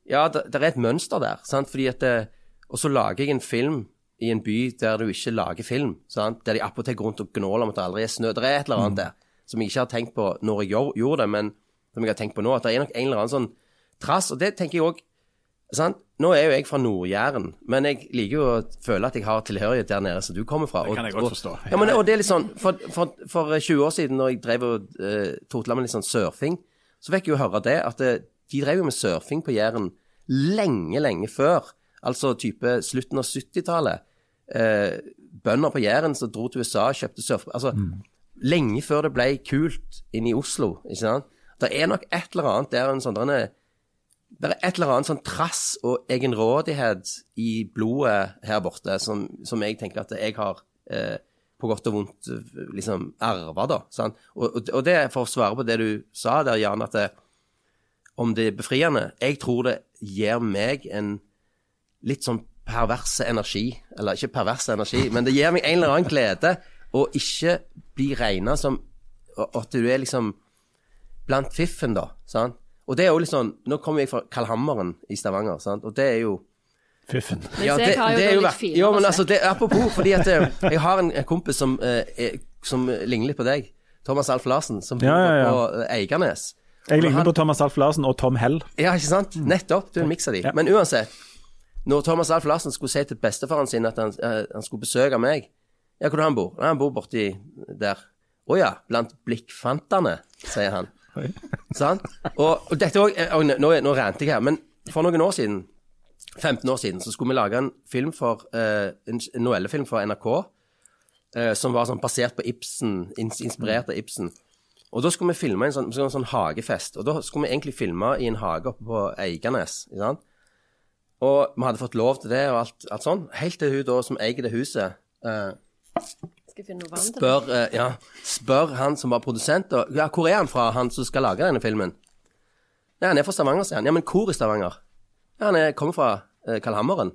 Ja, det, det er et mønster der, sant? Fordi at eh, Og så lager jeg en film i en by der du ikke lager film, sant? Der de apotek rundt og gnåler om at det aldri er snø. Det er et eller annet der som jeg ikke har tenkt på når jeg gjorde det, men som jeg har tenkt på nå. At det er nok en eller annen sånn trass. Og det tenker jeg òg Sant? Nå er jo jeg fra Nord-Jæren, men jeg liker jo å føle at jeg har tilhørighet der nede som du kommer fra. Det kan jeg godt forstå. Ja, men, og det er litt sånn, for, for, for 20 år siden, når jeg drev og uh, totla med litt sånn surfing, så fikk jeg jo høre det, at eh, de drev jo med surfing på Jæren lenge, lenge før. Altså type slutten av 70-tallet. Eh, bønder på Jæren som dro til USA og kjøpte surf... Altså, lenge før det ble kult inn i Oslo, ikke sant? Det er nok et eller annet der, en sånn det er et eller annet sånn trass og egenrådighet i blodet her borte som, som jeg tenker at jeg har eh, på godt og vondt liksom arva, da. Sant? Og, og, og det for å svare på det du sa der, Jan, at det, om det er befriende Jeg tror det gir meg en litt sånn perverse energi. Eller ikke perverse energi, men det gir meg en eller annen glede å ikke bli regna som At du er liksom blant fiffen, da. sant? Og det er jo litt sånn Nå kommer jeg fra Kalhammeren i Stavanger, sant? og det er jo Fiffen. Ja, jeg har er jo vært- Jo, men altså, det, apropos, fordi at eh, jeg har en, en kompis som, eh, som ligner litt på deg. Thomas Alf Larsen, som bor Ja, ja, ja. på eh, Eiganes. Jeg ligner han- på Thomas Alf Larsen og Tom Hell. Ja, ikke sant? Nettopp. Du er en miks av de. Ja. Men uansett, når Thomas Alf Larsen skulle si til bestefaren sin at han, eh, han skulle besøke meg Ja, hvor er han bor? Nei, Han bor borti der. Å ja, blant blikkfantene, sier han. Sant? Og, og dette òg Nå, nå ranter jeg her, men for noen år siden 15 år siden så skulle vi lage en film for eh, en novellefilm for NRK eh, som var sånn basert på Ibsen, ins inspirert av Ibsen. Og da skulle vi filme en sånn, en sånn hagefest. Og da skulle vi egentlig filme i en hage oppe på Eiganes. ikke sant? Og vi hadde fått lov til det og alt, alt sånn. Helt til hun da som eier det huset, eh, spør, eh, ja, spør han som var produsent, og, ja, hvor er han fra, han som skal lage denne filmen? Nei, han er fra Stavanger, sier han. Ja, men hvor i Stavanger? Han er, kommer fra eh, Kalhammeren.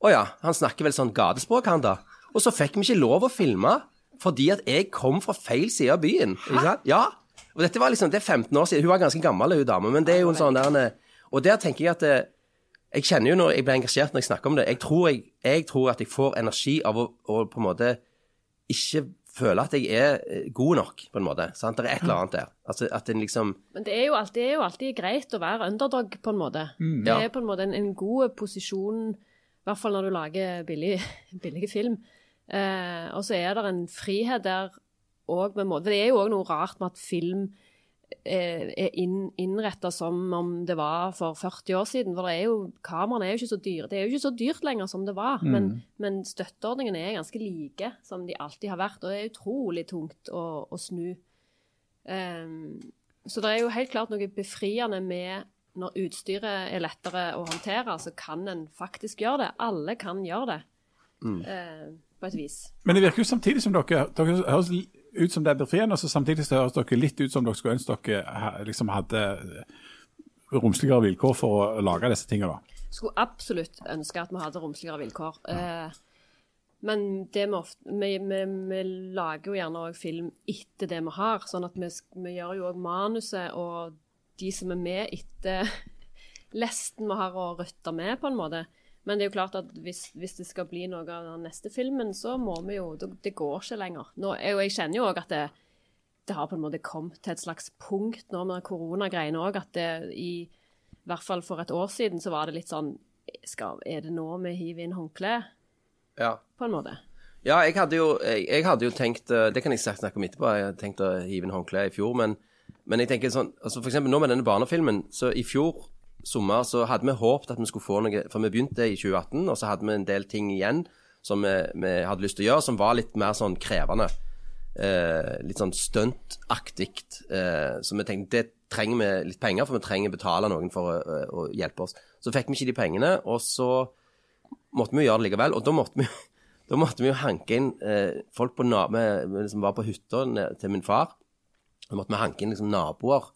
Å ja, han snakker vel sånn gatespråk, han da. Og så fikk vi ikke lov å filme fordi at jeg kom fra feil side av byen. Ikke sant? Ja. Og dette var liksom, det er 15 år siden. Hun var ganske gammel, hun dame, men det er jo en sånn der Og der tenker jeg at det, Jeg kjenner jo når jeg blir engasjert når jeg snakker om det. Jeg tror, jeg, jeg tror at jeg får energi av å, å på en måte ikke føle at jeg er eh, god nok, på en måte. Sant? Det er et eller annet der. Altså at en liksom Men det er, jo alltid, det er jo alltid greit å være underdog, på en måte. Det er på en måte en, en god posisjon, i hvert fall når du lager billig, <laughs> billige film. Eh, og så er det en frihet der òg med måte. Det er jo òg noe rart med at film er inn, innretta som om det var for 40 år siden. For det er jo, kameraene er jo ikke så dyre. Det er jo ikke så dyrt lenger som det var. Men, men støtteordningene er ganske like som de alltid har vært. Og det er utrolig tungt å, å snu. Um, så det er jo helt klart noe befriende med når utstyret er lettere å håndtere, så kan en faktisk gjøre det. Alle kan gjøre det, eh, på et vis. Men det virker jo samtidig som dere Dere høres ut som det er befriende, og så samtidig så høres dere litt ut som dere skulle ønske dere liksom hadde romsligere vilkår for å lage disse tingene. da. Skulle absolutt ønske at vi hadde romsligere vilkår. Eh, men vi, vi, vi lager jo gjerne òg film etter det vi har. sånn at vi, vi gjør jo òg manuset og de som er med etter <laughs> lesten vi har å rutte med, på en måte. Men det er jo klart at hvis, hvis det skal bli noe av den neste filmen, så må vi jo Det, går ikke lenger. Nå, jeg, jeg kjenner jo òg at det, det har på en måte kommet til et slags punkt nå med koronagreiene òg, at det i hvert fall for et år siden så var det litt sånn skal, Er det nå vi hiver inn håndkleet? Ja. på en måte? Ja, jeg hadde jo, jeg, jeg hadde jo tenkt eh, Det kan jeg snakke om etterpå. Jeg hadde tenkt å hive inn håndkleet i fjor. Men, men jeg tenker sånn altså For eksempel nå med denne barnefilmen. Så i fjor sommer så hadde vi håpet at vi skulle få noe For vi begynte i 2018, og så hadde vi en del ting igjen som vi, vi hadde lyst til å gjøre, som var litt mer sånn krevende. Eh, litt sånn stuntaktig. Eh, så vi tenkte det trenger vi litt penger, for vi trenger å betale noen for å, å hjelpe oss. Så fikk vi ikke de pengene, og så måtte vi jo gjøre det likevel. Og da måtte vi, <laughs> da måtte vi jo hanke inn eh, folk på vi, vi liksom var på hytta til min far. Da måtte vi hanke inn liksom naboer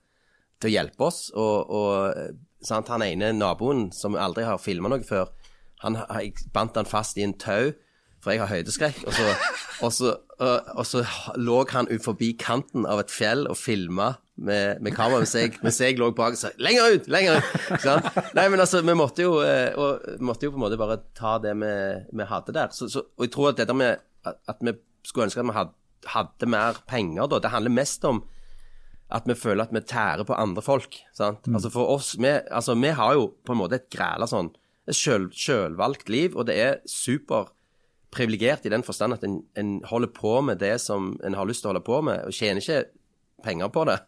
til å hjelpe oss. Og, og sant, han ene naboen som aldri har filma noe før, han, jeg bandt han fast i en tau, for jeg har høydeskrekk. Og så, og så, og, og så lå han forbi kanten av et fjell og filma med, med kamera mens jeg, mens jeg lå bak og sa 'lenger ut', lenger ut! Sant? Nei, men altså, vi måtte jo, eh, vi måtte jo på en måte bare ta det vi, vi hadde der. Så, så, og jeg tror at dette med at, at vi skulle ønske at vi hadde, hadde mer penger, da, det handler mest om at vi føler at vi tærer på andre folk. sant? Altså for oss, vi, altså vi har jo på en måte et græla sånn selvvalgt liv, og det er superprivilegert i den forstand at en, en holder på med det som en har lyst til å holde på med, og tjener ikke penger på det.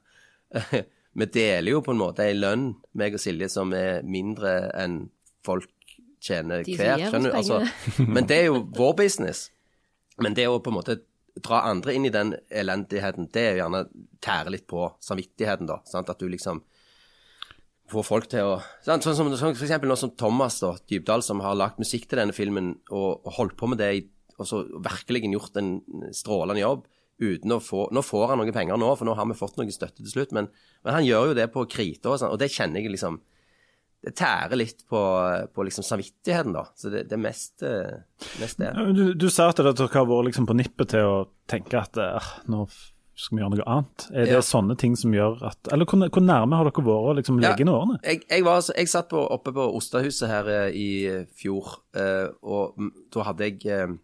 <laughs> vi deler jo på en måte ei lønn, meg og Silje, som er mindre enn folk tjener hver. skjønner du? Altså, <laughs> men det er jo vår business. Men det å på en måte dra andre inn i den elendigheten, det er jo gjerne tære litt på samvittigheten, da. Sant? At du liksom får folk til å? Sånn som sånn, for eksempel nå som Thomas da, Dybdahl, som har lagt musikk til denne filmen og, og holdt på med det og så virkelig gjort en strålende jobb uten å få Nå får han noen penger nå, for nå har vi fått noe støtte til slutt, men, men han gjør jo det på krita, og, sånn, og det kjenner jeg liksom Det tærer litt på, på liksom samvittigheten, da. Så det, det er mest, eh, mest det. Du, du sa at dere har vært liksom på nippet til å tenke at eh, nå skal vi gjøre noe annet. Er det Ja. sånne ting som gjør at Eller hvor, hvor nærme har dere vært å liksom legge inn årene? Jeg, jeg, var, jeg satt på, oppe på Ostahuset her eh, i fjor, eh, og da hadde jeg eh,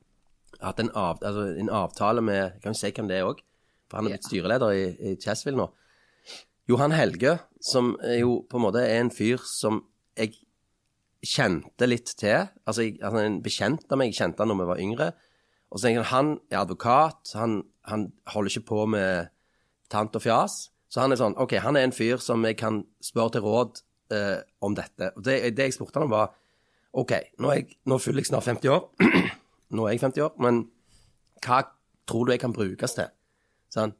hatt en, av, altså, en avtale med kan vi si hvem det er òg, for han er blitt styreleder i, i Chessville nå. Johan Helge, som jo på en måte er en fyr som jeg kjente litt til. Altså, jeg, altså en bekjent av meg, jeg kjente han når vi var yngre. Og så tenker jeg han er advokat, han, han holder ikke på med tant og fjas. Så han er sånn OK, han er en fyr som jeg kan spørre til råd eh, om dette. Og det, det jeg spurte han om, var OK, nå, er jeg, nå fyller jeg snart 50 år. <clears throat> nå er jeg 50 år, men hva tror du jeg kan brukes til? Sant?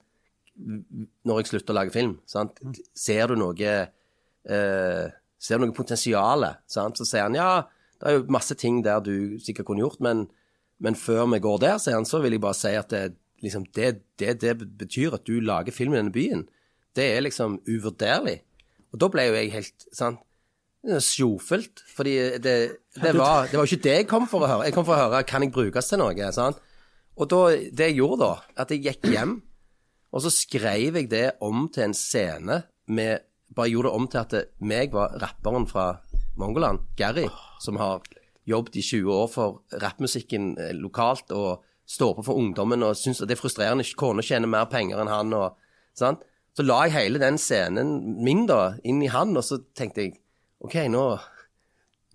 Når jeg slutter å lage film, sant? Ser du noe eh, Ser du noe potensial? Så sier han ja, det er jo masse ting der du sikkert kunne gjort, men, men før vi går der, sier han, så vil jeg bare si at det, liksom, det, det, det betyr at du lager film i denne byen. Det er liksom uvurderlig. Og da ble jo jeg helt sant? Sjofelt. Fordi det, det, var, det var ikke det jeg kom for å høre. Jeg kom for å høre kan jeg brukes til noe. sant? Og da, det jeg gjorde da, at jeg gikk hjem, og så skrev jeg det om til en scene med Bare gjorde det om til at meg var rapperen fra Mongoland, Gary, som har jobbet i 20 år for rappmusikken eh, lokalt og står på for ungdommen og syns det er frustrerende. Kona tjener mer penger enn han og sant? Så la jeg hele den scenen min da inn i han, og så tenkte jeg OK, nå,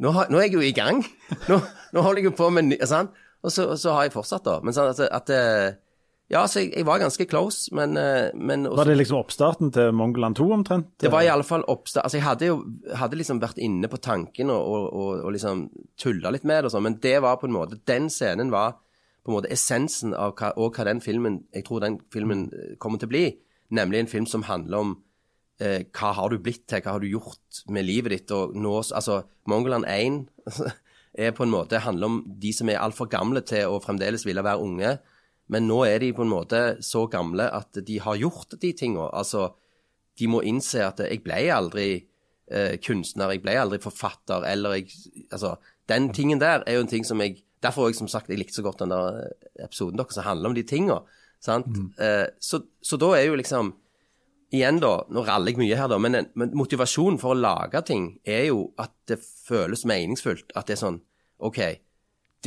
nå, nå er jeg jo i gang. Nå, nå holder jeg jo på med ny- sant? Og så, så har jeg fortsatt, da. Men sånn at, at eh, Ja, så jeg, jeg var ganske close, men, eh, men også, Var det liksom oppstarten til Mongoland 2 omtrent? det var i alle fall oppstart Altså, jeg hadde jo hadde liksom vært inne på tanken og, og, og, og liksom tulla litt med det og sånn, men det var på en måte Den scenen var på en måte essensen av hva, og hva den filmen Jeg tror den filmen eh, kommer til å bli. Nemlig en film som handler om eh, hva har du blitt til, hva har du gjort med livet ditt, og nå Altså, Mongoland 1 <laughs> er på en måte handler om de som er altfor gamle til å fremdeles ville være unge. Men nå er de på en måte så gamle at de har gjort de tinga. Altså, de må innse at jeg ble aldri eh, kunstner, jeg ble aldri forfatter, eller jeg Altså, den tingen der er jo en ting som jeg Derfor har jeg som sagt jeg likte så godt den der eh, episoden deres som handler om de tinga. Sant? Eh, så, så da er jo liksom Igjen, da, nå raller jeg mye her, da, men, men motivasjonen for å lage ting er jo at det føles meningsfullt. At det er sånn OK,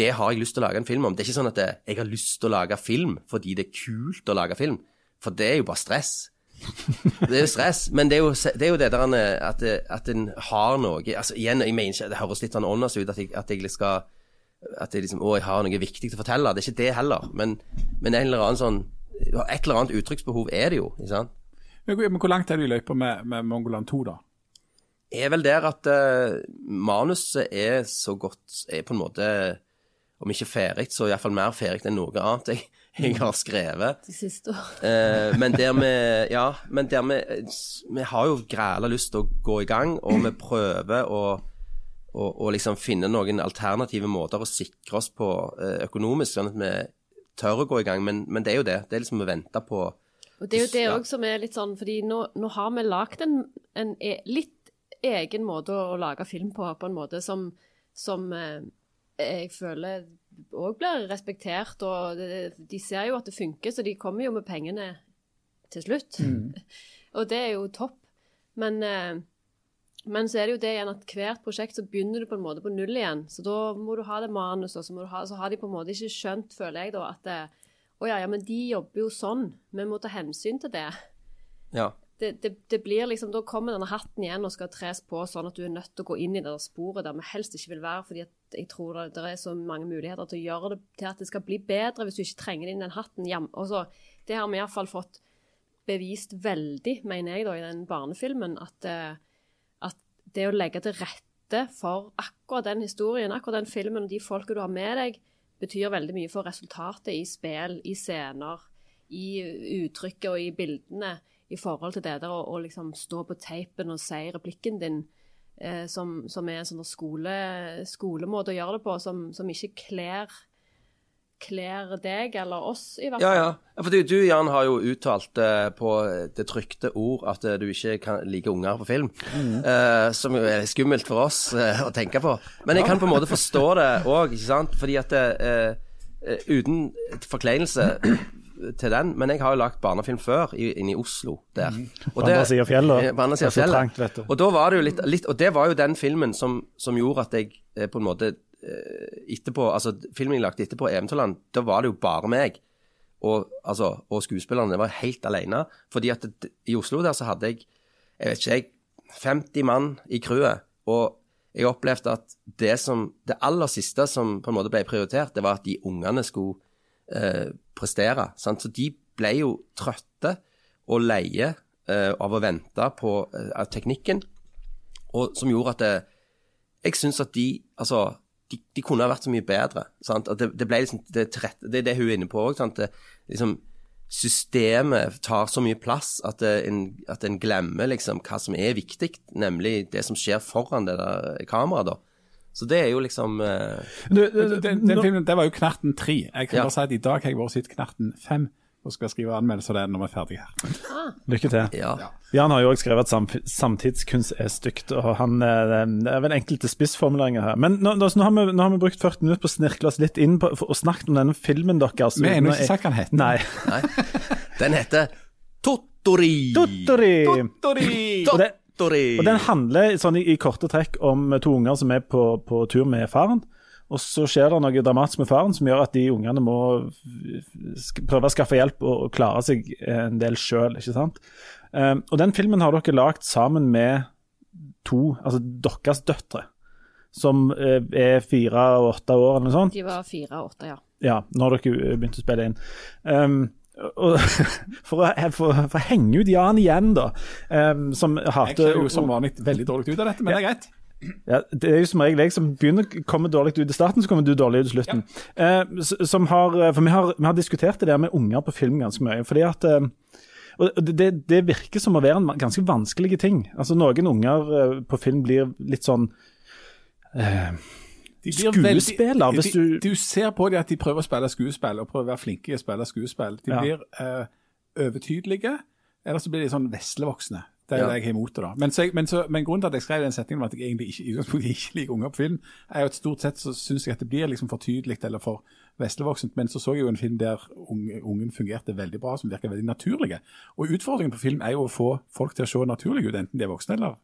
det har jeg lyst til å lage en film om. Det er ikke sånn at det, jeg har lyst til å lage film fordi det er kult å lage film. For det er jo bare stress. Det er jo stress, men det er jo det, er jo det der en, at, det- at en har noe altså Igjen, jeg mener ikke, det høres litt sånn åndas ut at jeg, at jeg skal At jeg liksom, å, jeg har noe viktig å fortelle. Det er ikke det heller. Men, men en eller annen sånn Et eller annet uttrykksbehov er det jo. ikke sant? Men, men hvor langt er du i løypa med, med Mongoland 2, da? er vel der at uh, manuset er så godt Er på en måte Om ikke ferdig, så iallfall mer ferdig enn noe annet jeg, jeg har skrevet. de siste år. Eh, men der vi Ja, men der vi Vi har jo græla lyst til å gå i gang, og vi prøver å, og, og, liksom finne noen alternative måter å sikre oss på eh, økonomisk, sånn at vi tør å gå i gang. Men, men det er jo det. Det er liksom å vente på Og det er jo det Ja. som er litt sånn, fordi nå, nå har vi lagd en, en e litt egen måte å lage film på, på en måte som, som eh, jeg føler òg blir respektert. Og de ser jo at det funker, så de kommer jo med pengene til slutt. <laughs> og det er jo topp. Men, eh, men så er det jo det igjen at hvert prosjekt så begynner du på en måte på null igjen. Så da må du ha det manuset, og så, må du ha, så har de på en måte ikke skjønt, føler jeg da, at det, å ja, ja, men de jobber jo sånn. Vi må ta hensyn til det. Ja. Det, det, det blir liksom, Da kommer denne hatten igjen og skal tres på, sånn at du er nødt til å gå inn i det sporet der vi helst ikke vil være. fordi at jeg tror det, det er så mange muligheter til å gjøre det til at det skal bli bedre hvis du ikke trenger inn den hatten. hjem. Og så, det har vi iallfall fått bevist veldig, mener jeg, da, i den barnefilmen, at, eh, at det å legge til rette for akkurat den historien, akkurat den filmen og de folka du har med deg, betyr veldig mye for resultatet i spill, i scener, i uttrykket og i bildene i forhold til det der å liksom stå på teipen og si replikken din, eh, som, som er en sånn skole, skolemåte å gjøre det på, som, som ikke kler kler deg eller oss, i hvert fall. ja. Ja, For du, du Jan, har jo uttalt eh, på det trykte ord at eh, du ikke kan like unger på film. Eh, som jo er skummelt for oss eh, å tenke på. Men jeg kan på en måte forstå det òg, ikke sant. Fordi at eh, eh, Uten forkleinelse til den, men jeg har jo lagt barnefilm før inne i Oslo der. Og På andre sida av fjellet. På andre siden av Det så fjellet. trangt. Og da var det jo litt, litt Og det var jo den filmen som, som gjorde at jeg eh, på en måte eh, etterpå Altså filmen jeg lagde etterpå, 'Eventyrland', da var det jo bare meg. Og, altså, og skuespillerne var helt alene. Fordi at det, i Oslo der så hadde jeg jeg vet ikke, jeg, 50 mann i crewet. Og jeg opplevde at det som, det aller siste som på en måte ble prioritert, det var at de ungene skulle eh, prestere. Sant? Så de ble jo trøtte og leie eh, av å vente på eh, teknikken, og som gjorde at det, jeg syns at de Altså, de, de kunne ha vært så mye bedre. Det, det ble liksom det, tilrette- det er det hun er inne på òg. Liksom, systemet tar så mye plass at, det, en, at en glemmer liksom hva som er viktig, nemlig det som skjer foran det der kameraet. Så det er jo liksom uh, Du, du, Den, den filmen det var jo Knerten 3. Jeg kan Ja. bare si at I dag har jeg vært sett Knerten 5 og skal skrive anmeldelse av det når vi er ferdige her. Lykke til. Ja. Jan har jo også skrevet at sam samtidskunst er stygt, og han, eh, det er vel enkelte spissformuleringer her. Men nå, nå, nå, har vi, nå har vi brukt 40 minutter på å snirkle oss litt inn på, for, og snakket om denne filmen deres. Vi har ennå ikke sagt hva den heter. Nei. Nei. Den heter Tottori. Tottori! Tottori! Og det- Og den handler sånn i, i korte trekk om to unger som er på, på tur med faren. Og så skjer det noe dramatisk med faren som gjør at de ungene må sk- prøve å skaffe hjelp og, og klare seg en del sjøl. Um, og den filmen har dere lagd sammen med to, altså deres døtre, som eh, er fire og åtte år eller noe sånt. De var fire og åtte, ja. Ja, når dere begynte å spille inn. Um, <laughs> for, å, for, for å henge ut Jan igjen, da, um, som Jeg ser jo som vanlig veldig dårlig ut av dette, men det er greit. ja, Det er jo som regel jeg som begynner å komme dårlig ut i starten, så kommer du dårlig ut i slutten. Eh, s- som har, for vi har, vi har diskutert det der med unger på film ganske mye. fordi at eh, det, det virker som å være en ganske vanskelig ting. Altså Noen unger eh, på film blir litt sånn eh, De blir Skuespiller, hvis de, du- du ser på dem at de prøver å spille skuespill, og prøver å være flinke i å spille skuespill. De Ja. blir uh, overtydelige, eller så blir de sånn veslevoksne. Det er Ja. det jeg har imot det. da. Men, så, men, så, men grunnen til at jeg skrev den setningen om at jeg egentlig ikke, ikke liker unger på film, er jo at stort sett så syns jeg at det blir liksom for tydelig eller for veslevoksent. Men så så jeg jo en film der unge, ungen fungerte veldig bra, som virker veldig naturlige. Og utfordringen på film er jo å få folk til å se naturlige ut, enten de er voksne eller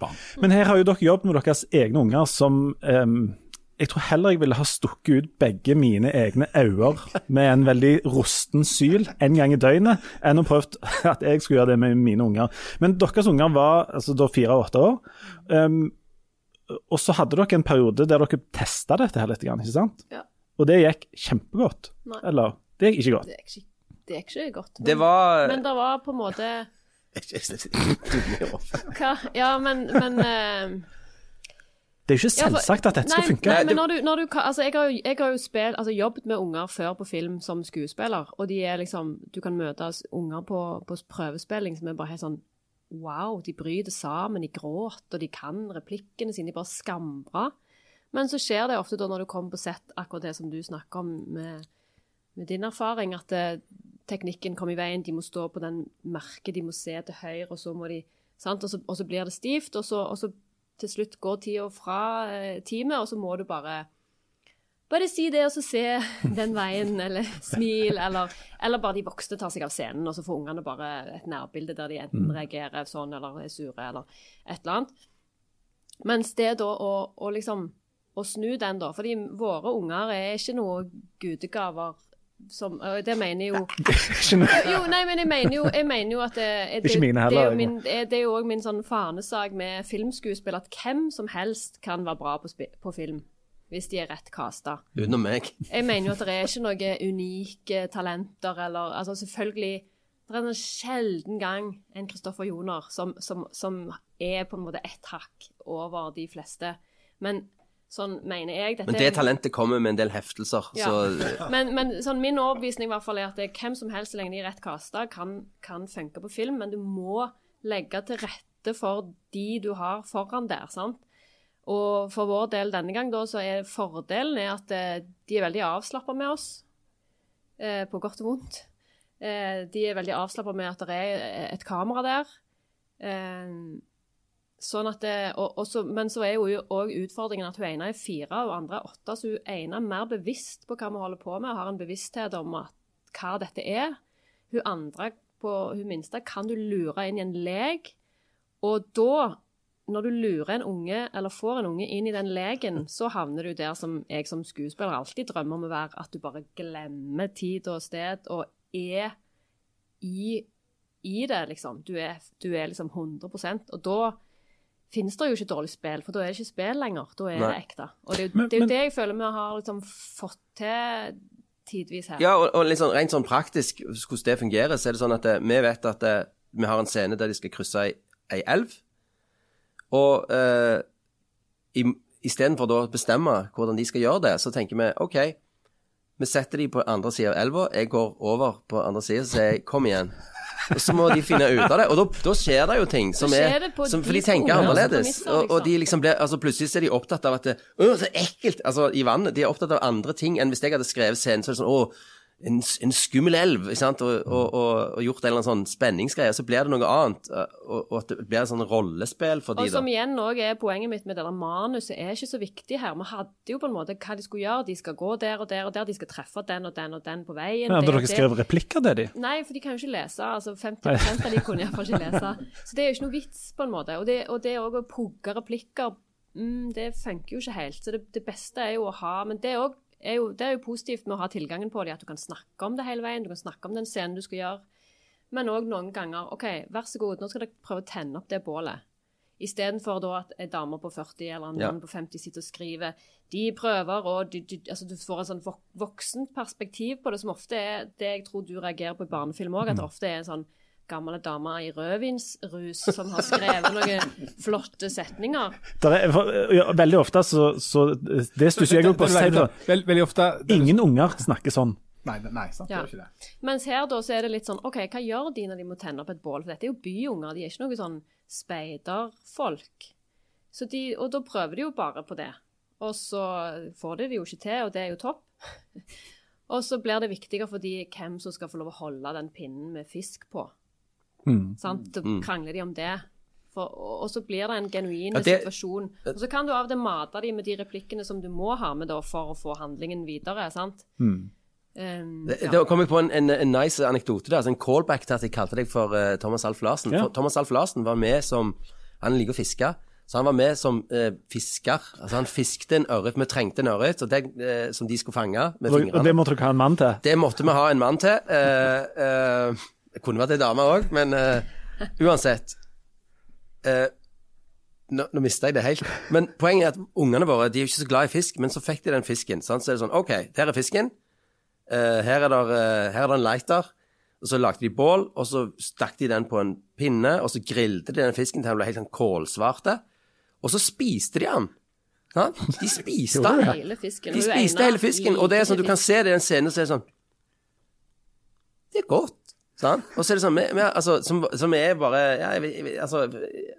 barn. Men her har jo dere jobbet med deres egne unger som ehm, Jeg tror heller jeg ville ha stukket ut begge mine egne øyne med en veldig rusten syl en gang i døgnet, enn å prøvd <laughs> at jeg skulle gjøre det med mine unger. Men deres unger var altså da fire og åtte år. Um, og så hadde dere en periode der dere testa dette her litt, ikke sant? Ja. Og det gikk kjempegodt. Nei. Eller det gikk ikke godt. Det gikk ikke, det gikk ikke godt. Men, Det var men det var på en måte <laughs> Hva? Ja, men, men eh, <laughs> Det er jo ikke selvsagt at dette skal nei, funke. Nei, men når du, når du altså, jeg har jo, jeg har jo spilt, altså, jobbet med unger før på film som skuespiller, og de er liksom Du kan møte unger på, på prøvespilling som er bare helt sånn Wow, de bryter sammen, de gråter, og de kan replikkene sine, de bare skambra. Men så skjer det ofte da når du kommer på sett, akkurat det som du snakker om med, med din erfaring, at det, teknikken kommer i veien, de må stå på den merket, de må se til høyre, og så må de sant? Og, så, og så blir det stivt, og så, og så til slutt går tida fra eh, teamet, og så må du bare bare si det, og så se <laughs> den veien, eller smil, eller, eller bare de voksne tar seg av scenen, og så får ungene bare et nærbilde der de enten reagerer sånn, eller er sure, eller et eller annet. Mens det da å, å liksom å snu den, da, fordi våre unger er ikke noe gudegaver som og Det mener jo jo, nei, men jeg mener jo, jeg mener jo at det, det, det, det, er jo min, det, er- er jo òg min sånn fanesak med filmskuespill at hvem som helst kan være bra på, på film. Hvis de er rett casta. Utenom meg. Jeg mener jo at det er ikke noen unike talenter eller Altså selvfølgelig Det er en sjelden gang en Kristoffer Joner som, som, som er på en måte ett hakk over de fleste. Men sånn mener jeg dette Men det talentet kommer med en del heftelser, Ja. så <laughs> men, men sånn, min overbevisning i hvert fall er at det, hvem som helst så lenge de er rett kasta, kan, kan funke på film, men du må legge til rette for de du har foran der. sant? Og for vår del denne gang da, så er fordelen er at eh, de er veldig avslappa med oss, eh, på godt og vondt. Eh, de er veldig avslappa med at det er et kamera der. Eh, Sånn at det, og, og så, men så er jo òg utfordringen at hun ene er fire og andre er åtte, så hun ene er mer bevisst på hva vi holder på med, og har en bevissthet om at, hva dette er. Hun andre, på hun minste, kan du lure inn i en lek, og da, når du lurer en unge, eller får en unge inn i den leken, så havner du der som jeg som skuespiller alltid drømmer om å være, at du bare glemmer tid og sted, og er i, i det, liksom. Du er, du er liksom 100% og da finnes det jo ikke dårlig spill, for da er det ikke spill lenger. Da er Nei. det ekte. Og det er jo Men- det, er jo men- det jeg føler vi har liksom fått til tidvis her. Ja, og, og sånn, rent sånn praktisk hvordan det fungerer, så er det sånn at det, vi vet at det, vi har en scene der de skal krysse ei, ei elv. Og eh, istedenfor da å bestemme hvordan de skal gjøre det, så tenker vi OK, vi setter de på andre sida av elva. Jeg går over på andre sida og sier kom igjen. Og så må de finne ut av det. Og da, da skjer det jo ting som er som, For de tenker annerledes. Og, og de liksom. ble, Altså plutselig er de opptatt av at det, Å, så ekkelt! Altså i vannet. De er opptatt av andre ting enn hvis jeg hadde skrevet scenen. Så er det sånn Å, en, en skummel elv, ikke sant? Og, og, og, og gjort en eller annen sånn spenningsgreie, så blir det noe annet. Og, og at det blir et sånn rollespill for de Og som da. igjen også er poenget mitt med det der manuset, er ikke så viktig her. Vi hadde jo på en måte hva de skulle gjøre. De skal gå der og der og der, de skal treffe den og den og den på veien. Ja, Hadde dere skrevet replikker til de? Nei, for de kan jo ikke lese. altså 50 av de kunne iallfall ikke lese. <laughs> Så det er jo ikke noe vits, på en måte. Og det, og det òg å pugge replikker, mm, det funker jo ikke helt. Så det, det beste er jo å ha Men det er, også, er jo, det er jo positivt med å ha tilgangen på det, at du kan snakke om det hele veien. Du kan snakke om den scenen du skal gjøre. Men òg noen ganger OK, vær så god, nå skal dere prøve å tenne opp det bålet. Istedenfor da at en dame på 40 eller en Ja. på 50 sitter og skriver. De prøver, og de, altså du får en sånn vok voksent perspektiv på det, som ofte er det jeg tror du reagerer på i barnefilm òg, at det ofte er en sånn gamle dame i rødvinsrus som har skrevet noen <laughs> flotte setninger. Der er, for, ja, veldig ofte så, så Det stusser jeg òg på. Veldig, veldig, veldig ofte Ingen unger snakker sånn. Nei, nei sant, Ja. det er ikke det. Mens her da så er det litt sånn OK, hva gjør de når de må tenne opp et bål? For dette er jo byunger, de er ikke noe sånn speiderfolk. Så de, og da prøver de jo bare på det. Og så får de det jo ikke til, og det er jo topp. <laughs> og så blir det viktigere for de hvem som skal få lov å holde den pinnen med fisk på. Sant? Da krangler de om det. For, og, og så blir det en genuin Ja, det- situasjon. Og så kan du av og til mate de med de replikkene som du må ha med da for å få handlingen videre. sant? Um, Det, ja. det kom jeg på en, en, en nice anekdote der, altså en callback til at jeg kalte deg for uh, Thomas Alf Larsen. Ja. For Thomas Alf Larsen var med som Han liker å fiske. Så han var med som eh, fisker. Altså Han fiskte en ørret. Vi trengte en ørret eh, som de skulle fange med fingrene. og det måtte dere ha en mann til. Det måtte vi ha en mann til. Eh, eh, det kunne vært ei dame òg, men uh, uansett. Uh, nå, nå mista jeg det helt. Men poenget er at ungene våre de er ikke så glad i fisk, men så fikk de den fisken. Sant? Så er det sånn OK, der er fisken. Uh, her, er der, eh, her er det en lighter. Og så lagde de bål, og så stakk de den på en pinne, og så grilte de den fisken til den ble helt sånn kålsvarte. Og så spiste de den. Ja? De spiste den. Hele fisken. De spiste hele fisken, og det er sånn, du kan se det i den scenen, så er det sånn Det er godt. Sant? Og så er det sånn vi, vi, altså, som, som er bare ja, vi, altså,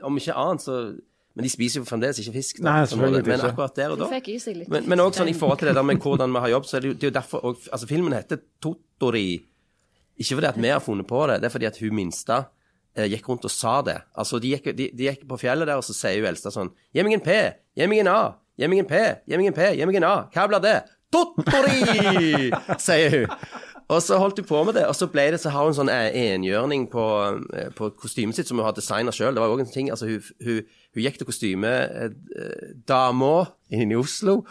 Om ikke annet, så Men de spiser jo fremdeles ikke fisk. Da, Nei, selvfølgelig. Men akkurat der og da men, men også sånn i forhold til det der med hvordan vi har jobb, så er det jo, det er jo derfor og, Altså, filmen heter Totori. Ikke fordi at vi har funnet på det, det er fordi at hun minste eh, gikk rundt og sa det. Altså, de gikk, de, de gikk på fjellet der, og så sier hun eldste sånn Gi meg en P, gi meg en A, gi meg en P, gi meg en P, gi meg en A. Hva blir det? Totori! sier hun. Og så holdt hun på med det, og så ble det, så har hun sånn eh, enhjørning på, eh, på kostymet sitt som hun har designa sjøl. Det var òg en ting altså hun, hun, hun gikk til kostymedama inne i Oslo,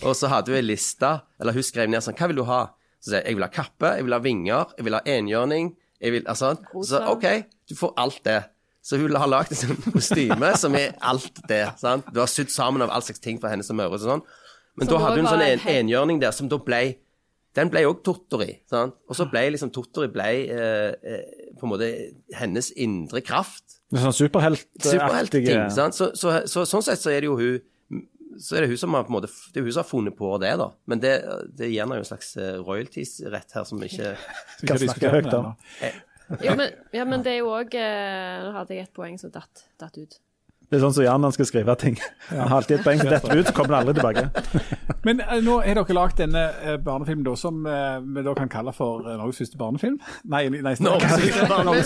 og så hadde hun ei liste, eller hun skrev ned sånn Hva vil du ha? Så sier jeg jeg vil ha kappe, jeg vil ha vinger, jeg vil ha enhjørning. Jeg vil, altså, så OK, du får alt det. Så hun har lagd et sånt kostyme som er alt det. sant? Du har sydd sammen av all slags ting fra hennes møre og sånn. Men så da hadde hun en sånn en, enhjørning der som da ble Den ble òg Tottori. sant? Og så ble liksom Tottori ble eh, eh, på en måte hennes indre kraft. Det er Sånn superheltaktige Superhelt sant? Så, så, så, sånn sett så er det jo hun så er det hun som har på en måte Det er hun som har funnet på det, da. Men det, det gir henne jo en slags eh, royalties-rett her som vi ikke <laughs> Skal Kan snakke høyt om. Ja, men, ja, men det er jo òg Nå hadde jeg et poeng som datt, datt ut. Det er sånn som Jan han skal skrive ting. Han har alltid et poeng som detter ut, så kommer han aldri tilbake. <laughs> Men uh, nå har dere lagd denne uh, barnefilmen da, som uh, vi da kan kalle for Norges første barnefilm? <laughs> Nei, nei Norges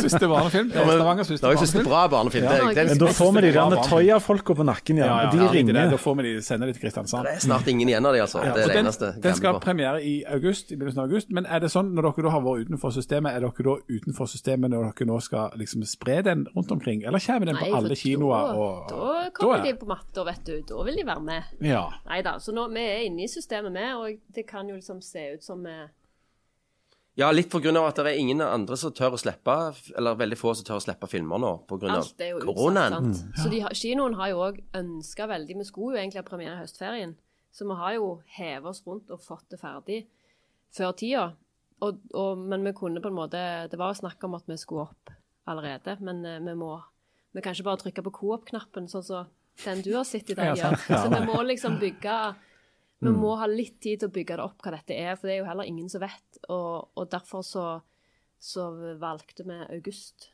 første barnefilm. Eh, Stavangers første Det barnefilm. bra barnefilm. Det, det, Men da får vi de der Toya-folka på nakken igjen. Ja, ja, de ja, det, ringer. da får vi de sende de til Kristiansand. det er snart ingen igjen av de, altså. Ja, det er det den, eneste. den skal ha gambler på. premiere i august, i begynnelsen av august. Men er det sånn, når dere da har vært utenfor systemet, er dere da utenfor systemet når dere nå skal liksom spre den rundt omkring? Eller kommer den på alle kinoer? Og, Da, da kommer er- de på matta, vet du. Da vil de være med. Ja. Nei da. Så nå, vi er inne i systemet, vi, og det kan jo liksom se ut som vi Ja, litt på grunn av at det er ingen andre som tør å slippe, eller veldig få som tør å slippe filmer nå, på grunn av Alt er jo utsatt. koronaen. sant? Så de, kinoen har jo òg ønska veldig Vi skulle jo egentlig ha premiere i høstferien, så vi har jo hevet oss rundt og fått det ferdig før tida. Og, og, men vi kunne på en måte Det var snakk om at vi skulle opp allerede, men eh, vi må Vi kan ikke bare trykke på Coop-knappen, sånn som den du har sett i dag gjør. Så vi må liksom bygge Vi må ha litt tid til å bygge det opp hva dette er, for det er jo heller ingen som vet. Og, og derfor så, så valgte vi august.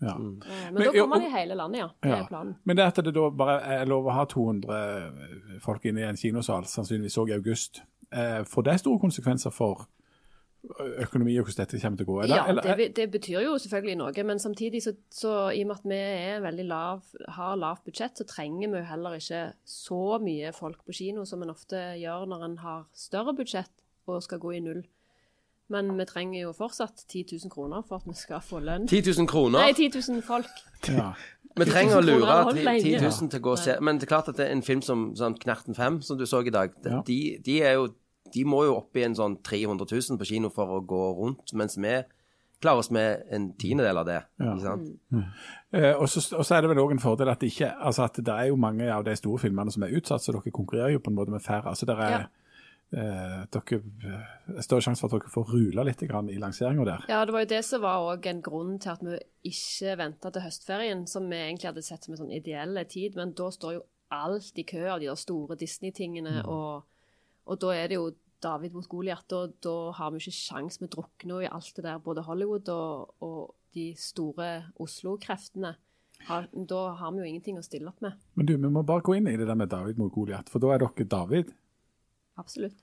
ja. Eh, Men, Men, da kommer de i hele landet, ja. Det Ja. er planen. Men det at det da bare er lov å ha 200 folk inne i en kinosal, sannsynligvis òg i august, eh, får det store konsekvenser for økonomi og hvordan dette kommer til å gå? Eller, ja, eller, det, det, betyr jo selvfølgelig noe, men samtidig så, så i og med at vi er veldig lav, har lavt budsjett, så trenger vi jo heller ikke så mye folk på kino som en ofte gjør når en har større budsjett og skal gå i null. Men vi trenger jo fortsatt 10 000 kroner for at vi skal få lønn. 10 000 kroner. Nei, 10 000 folk. ja. Vi trenger å lure 10 000 til å gå og se. Men det er klart at det er en film som som Knerten 5, som du så i dag, de, de er jo De må jo opp i en sånn 300 000 på kino for å gå rundt, mens vi klarer oss med en tiendedel av det. Ja. Ikke sant? Eh, og, så, og så er det vel òg en fordel at det ikke altså at det er jo mange av de store filmene som er utsatt, så dere konkurrerer jo på en måte med færre. Altså der er Ja. eh, dere eh, større sjanse for at dere får rula litt grann i lanseringa der. Ja, det var jo det som var også en grunn til at vi ikke venta til høstferien, som vi egentlig hadde sett som en sånn ideell tid, men da står jo alt i kø av de der store Disney-tingene, og, og da er det jo David mot Goliat, og da har vi ikke sjans, vi drukner i alt det der, både Hollywood og, og de store Oslo-kreftene. Da har vi jo ingenting å stille opp med. Men du, vi må bare gå inn i det der med David mot Goliat, for da er dere David. Absolutt.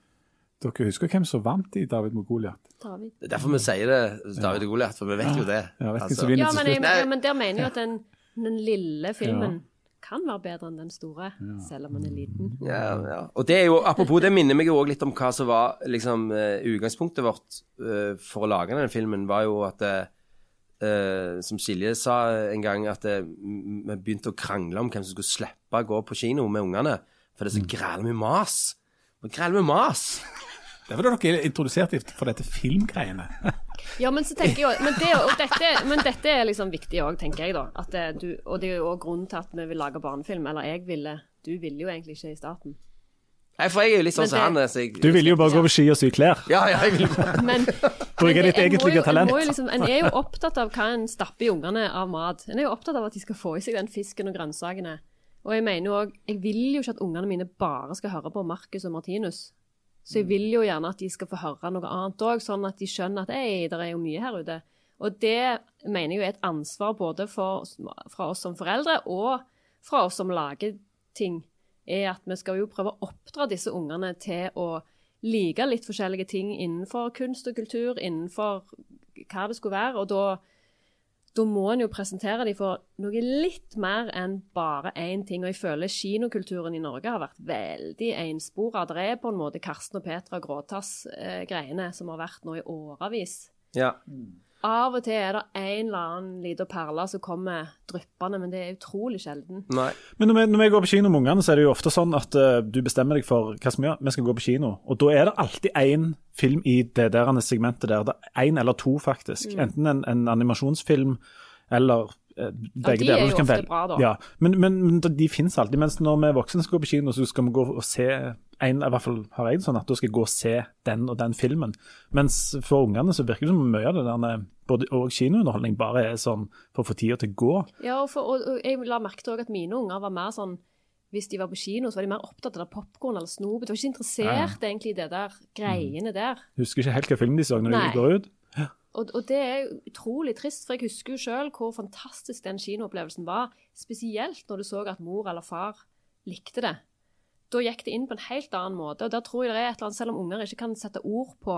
Dere husker hvem som vant i David mot Goliat? David. Det er derfor vi sier det, David og Goliat, for vi vet jo det. Ja, vet ikke, Altså, Ja, men, jeg, ja, men der mener jeg at den, den lille filmen kan være bedre enn den store, selv om den er liten. Ja, ja. Og det er jo, apropos, det minner meg jo også litt om hva som var liksom, eh, utgangspunktet vårt uh, for å lage denne filmen, var jo at uh, eh, Som Silje sa en gang, at eh, vi begynte å krangle om hvem som skulle slippe å gå på kino med ungene. For det er så græl mye mas. Og med mas. var er dere introduserte for dette filmgreiene. <laughs> Ja, men så tenker jeg også men, det, og dette, men dette er liksom viktig òg, tenker jeg, da. At det, du, og det er jo òg grunnen til at vi vil lage barnefilm. Eller jeg ville. Du ville jo egentlig ikke i starten. Nei, for jeg er jo litt sånn som han. Du ville jo bare gå på ski og sy klær. Ja, ja, jeg vil bare Men, Bruke ditt egentlige talent. en. Liksom, en er jo opptatt av hva en stapper i ungene av mat. En er jo opptatt av at de skal få i seg den fisken og grønnsakene. Og jeg mener jo òg Jeg vil jo ikke at ungene mine bare skal høre på Marcus og Martinus. Så jeg vil jo gjerne at de skal få høre noe annet òg, sånn at de skjønner at ei, det er jo mye her ute. Og det mener jeg er et ansvar både for, fra oss som foreldre og fra oss som lager ting, er at vi skal jo prøve å oppdra disse ungene til å like litt forskjellige ting innenfor kunst og kultur, innenfor hva det skulle være. Og da, da må en jo presentere dem for noe litt mer enn bare én ting. Og jeg føler kinokulturen i Norge har vært veldig enspora. Det er på en måte Karsten og Petra Gråtass-greiene som har vært nå i årevis. Ja. Av og til er det en eller annen liten perle som kommer dryppende, men det er utrolig sjelden. Nei. Men når vi, når vi går på kino med ungene, så er det jo ofte sånn at uh, du bestemmer deg for hva som gjør. Vi skal gå på kino. Og da er det alltid én film i det der segmentet der. Det er Én eller to, faktisk. Enten en, en animasjonsfilm eller uh, begge de er jo ofte bra, da. Ja, men, men, men de finnes alltid. Mens når vi er voksne skal gå på kino, så skal vi gå og se en, i hvert fall har jeg det sånn at da skal jeg gå og se den og den filmen. Mens for ungene så virker det som mye av det der både og kinounderholdning bare er sånn for å få tida til å gå. Ja, og, for, og, og jeg la merke til at mine unger var mer sånn Hvis de var på kino, så var de mer opptatt av popkorn eller snop. De var ikke interessert egentlig i det der greiene der. Husker ikke helt hva film de så når Nei. de går ut. Og, og det er utrolig trist, for jeg husker jo sjøl hvor fantastisk den kinoopplevelsen var. Spesielt når du så at mor eller far likte det. Da gikk det inn på en helt annen måte. Og der tror jeg det er et eller annet, selv om unger ikke kan sette ord på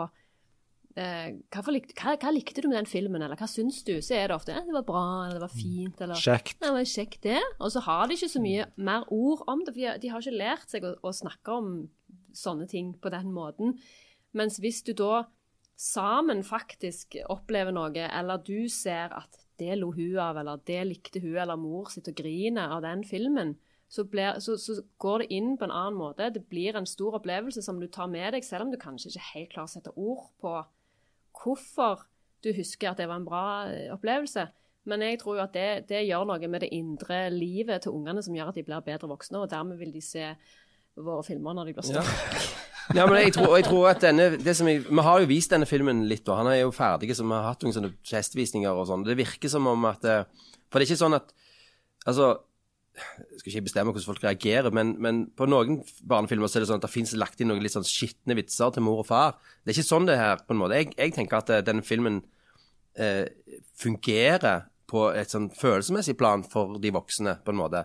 eh, hva, likte, hva, hva likte du med den filmen, eller hva syns du, så er det ofte eh, det var bra, eller det var fint, eller Kjekt. ja, kjekt det. Og så har de ikke så mye mer ord om det, for de, de har ikke lært seg å, å snakke om sånne ting på den måten. Mens hvis du da sammen faktisk opplever noe, eller du ser at det lo hun av, eller det likte hun eller mor sitt og griner av den filmen, så, blir, så, så går det inn på en annen måte. Det blir en stor opplevelse som du tar med deg, selv om du kanskje ikke helt klarer å sette ord på hvorfor du husker at det var en bra eh, opplevelse. Men jeg tror jo at det, det gjør noe med det indre livet til ungene som gjør at de blir bedre voksne, og dermed vil de se våre filmer når de blir Ja. større. Ja, men jeg tror, jeg tror at denne jeg, Vi har jo vist denne filmen litt, og han er jo ferdig, så vi har hatt noen sånne testvisninger og sånn. Det virker som om at eh, For det er ikke sånn at Altså jeg skal ikke bestemme hvordan folk reagerer, men, men på noen barnefilmer så er det sånn at det fins lagt inn noen litt sånn skitne vitser til mor og far. Det er ikke sånn det er her, på en måte. Jeg, jeg tenker at eh, denne filmen eh, fungerer på et sånn følelsesmessig plan for de voksne, på en måte.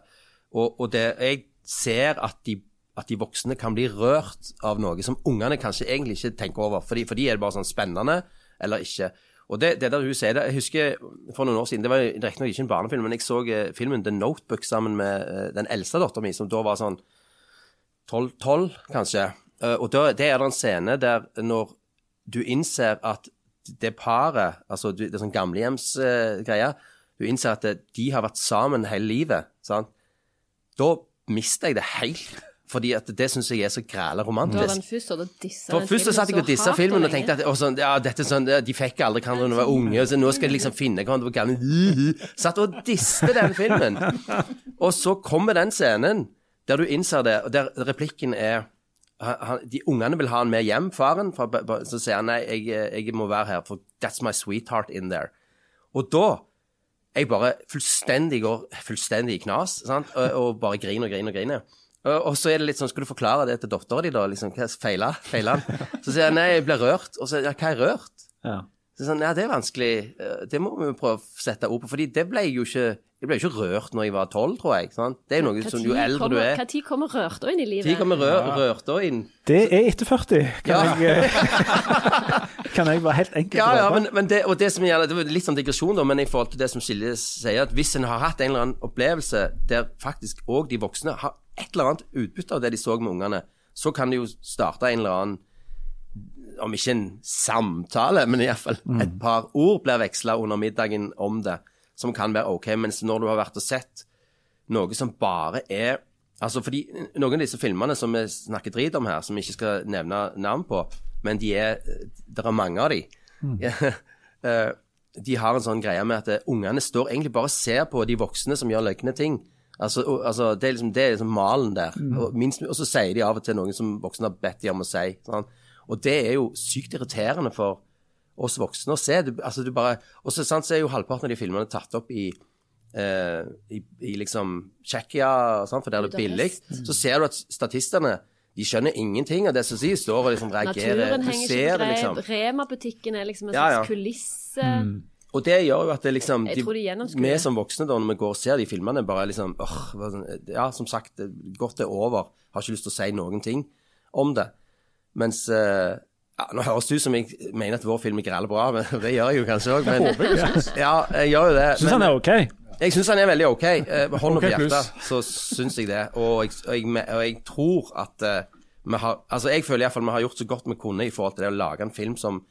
Og, og det, jeg ser at de at de voksne kan bli rørt av noe som ungene kanskje egentlig ikke tenker over. For de er det bare sånn spennende eller ikke. Og det, det der hun sier det, Jeg husker for noen år siden, det var riktignok ikke en barnefilm, men jeg så eh, filmen The Notebook sammen med eh, den eldste dattera mi, som da var sånn tolv, kanskje. Eh, og da, det er det en scene der når du innser at det paret, altså det er sånn gamlehjemsgreie, du innser at de har vært sammen hele livet. sant? Da mister jeg det helt. Fordi at det syns jeg er så var romantisk. den da dissa For den Først så satt jeg og dissa filmen og tenkte at og sånn, ja, dette er sånn, De fikk aldri hverandre da de var unge, så nå skal de liksom finne hverandre på gamle Satt og diste den filmen. Og så kommer den scenen der du innser det, og der replikken er han, de Ungene vil ha han med hjem, faren. For, så sier han nei, jeg, jeg må være her, for that's my sweetheart in there. Og da jeg bare fullstendig går fullstendig i knas, sant? Og, og bare griner og griner og griner. Og, og så er det litt sånn, skal du forklare det til dattera di, da? Liksom, hva feila? Han? Så sier jeg nei, jeg ble rørt. Og så ja, hva er rørt? Ja. Så sånn, ja, det er vanskelig. Eh, Det må vi prøve å sette ord på. Fordi det ble jeg jo ikke Jeg ble jo ikke rørt når jeg var tolv, tror jeg. Sant? Det er jo noe Hva som jo eldre du er tid kommer rørta inn i livet? Tid kommer rør, rørt da inn. Det er etter 40, kan, Ja. jeg, <laughs> kan jeg være helt enkelt Ja, ja, men, men det, og det som gjelder, det var litt sånn digresjon, da, men i forhold til det som Silje sier, at hvis en har hatt en eller annen opplevelse der faktisk òg de voksne har et eller annet utbytte av det de så med ungene, så kan det jo starte en eller annen om ikke en samtale, men iallfall et par ord blir veksla under middagen om det, som kan være OK. Mens når du har vært og sett noe som bare er Altså fordi Noen av disse filmene som vi snakker drit om her, som vi ikke skal nevne navn på, men de er Det er mange av de. Mm. <laughs> de har en sånn greie med at eh, ungene står egentlig bare og ser på de voksne som gjør løgne ting. Altså, og, altså det, er liksom, det er liksom malen der. Og, minst, og så sier de av og til noe som voksne har bedt de om å si. Sånn. Og det er jo sykt irriterende for oss voksne å se. Du, altså, du bare, og så, sant, så er jo halvparten av de filmene tatt opp i eh, i, i liksom Tsjekkia, for der er det billig. Så ser du at statistene de skjønner ingenting av det som sies. Står og liksom reagerer. Naturen Du henger ikke på liksom. Rema-butikken er liksom en Ja, slags kulisse. kulisse. Og det gjør jo at det liksom de, de Vi som voksne, da, når vi går og ser de filmene, bare liksom åh, sånn- Ja, som sagt, godt det er over. Har ikke lyst til å si noen ting om det. Mens eh, ja, Nå høres det ut som jeg mener at vår film ikke er alle bra, <laughs> men det gjør jeg jo kanskje òg. Men ja, jeg gjør jo det. Syns han er OK? jeg syns han er veldig OK. Med Hånda okay på hjertet, så syns jeg det. Og jeg, og jeg, og jeg tror at uh, vi har Altså, jeg føler iallfall vi har gjort så godt vi kunne i forhold til det å lage en film som,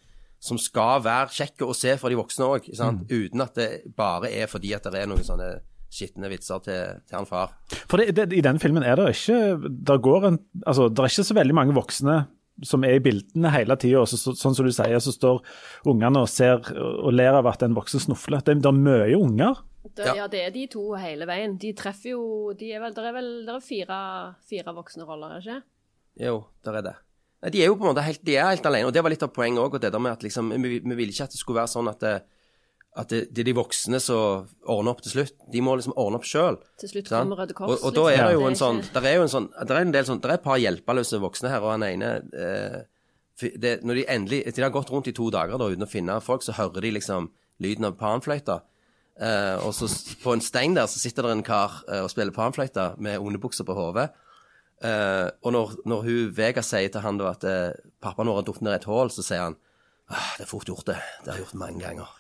som skal være kjekk å se for de voksne òg, uten at det bare er fordi at det er noen sånne skitne vitser til, til han far. For det, det, I den filmen er det ikke Det går en, altså, det er ikke så veldig mange voksne som er i bildene hele tida. Så, så, sånn som du sier, så står ungene og ser og ler av at en voksen snufler. Det, det er mye unger. Det, Ja. ja, det er de to hele veien. De treffer jo de er vel, Det er vel det er fire, fire voksne roller, er ikke? Jo, der er det. Nei, De er jo på en måte helt, de er helt alene, og det var litt av poenget òg. Det der med at liksom, vi, vi ville ikke at det skulle være sånn at det, at det, det er de voksne som ordner opp til slutt. De må liksom ordne opp sjøl. Til slutt Sant? kommer Røde Kors. Og, og da er liksom. det jo en sånn Det er jo en sånn Der er en del sånn Det er et par hjelpeløse voksne her, og han ene eh, det, Når de endelig Etter de har gått rundt i to dager da uten å finne folk, så hører de liksom lyden av panfløyta. Eh, og så på en stein der så sitter det en kar eh, og spiller panfløyta med underbukser på hodet. Eh, og når, når hun Vega sier til han da at eh, pappaen vår har falt ned et hull, så sier han ah, det er fort gjort, det. Det har jeg gjort mange ganger.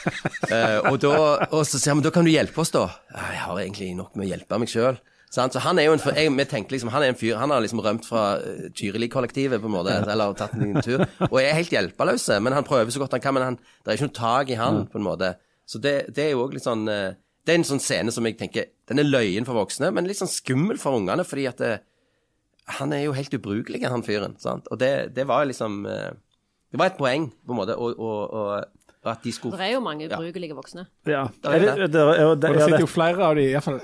<laughs> Eh, og, da, og så sier han, men da kan du hjelpe oss, da. Jeg har egentlig nok med å hjelpe meg sjøl. Så han er jo en, jeg, vi tenker liksom, han er en fyr Han har liksom rømt fra uh, Tyrili-kollektivet, på en måte, eller tatt en tur. Og er helt hjelpeløs, men han prøver så godt han kan. Men han, det er ikke noe tak i han, på en måte. Så det, det er jo òg litt sånn eh, Det er en sånn scene som jeg tenker Den er løyen for voksne, men litt sånn skummel for ungene, fordi at det, han er jo helt ubrukelig, han fyren. sant? Og det, det var liksom eh, Det var et poeng, på en måte, og, og at de skulle Det er jo mange ubrukelige voksne. Ja. Det er det, det, er- det, Og det sitter jo flere av de, iallfall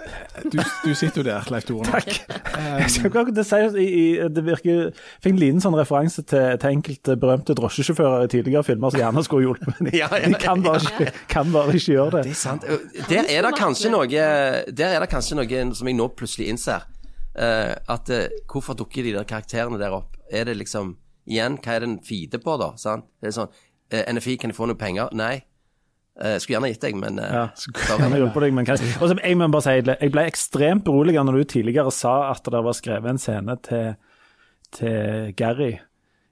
du, du sitter jo der, Leif Tore. Takk. <laughs> jeg det, sier, det virker Fikk en liten sånn referanse til, til enkelte berømte drosjesjåfører i tidligere filmer som gjerne skulle hjulpet, men <laughs> de, Ja, ja, de kan, bare ikke, kan bare ikke gjøre Det det. er sant. Der er det kanskje noe Der er det kanskje noe som jeg nå plutselig innser. Eh, at eh, Hvorfor dukker de der karakterene der opp? Er det liksom Igjen, hva er det en feeder på, da? Sant? Det er sånn NFI, kan jeg få noe penger? Nei. Eh, skulle gjerne gitt deg, men eh, Ja, <laughs> skulle gjerne hjulpet deg, men kan jeg... Og så, jeg må bare si, jeg ble ekstremt beroliget når du tidligere sa at det var skrevet en scene til, til Gary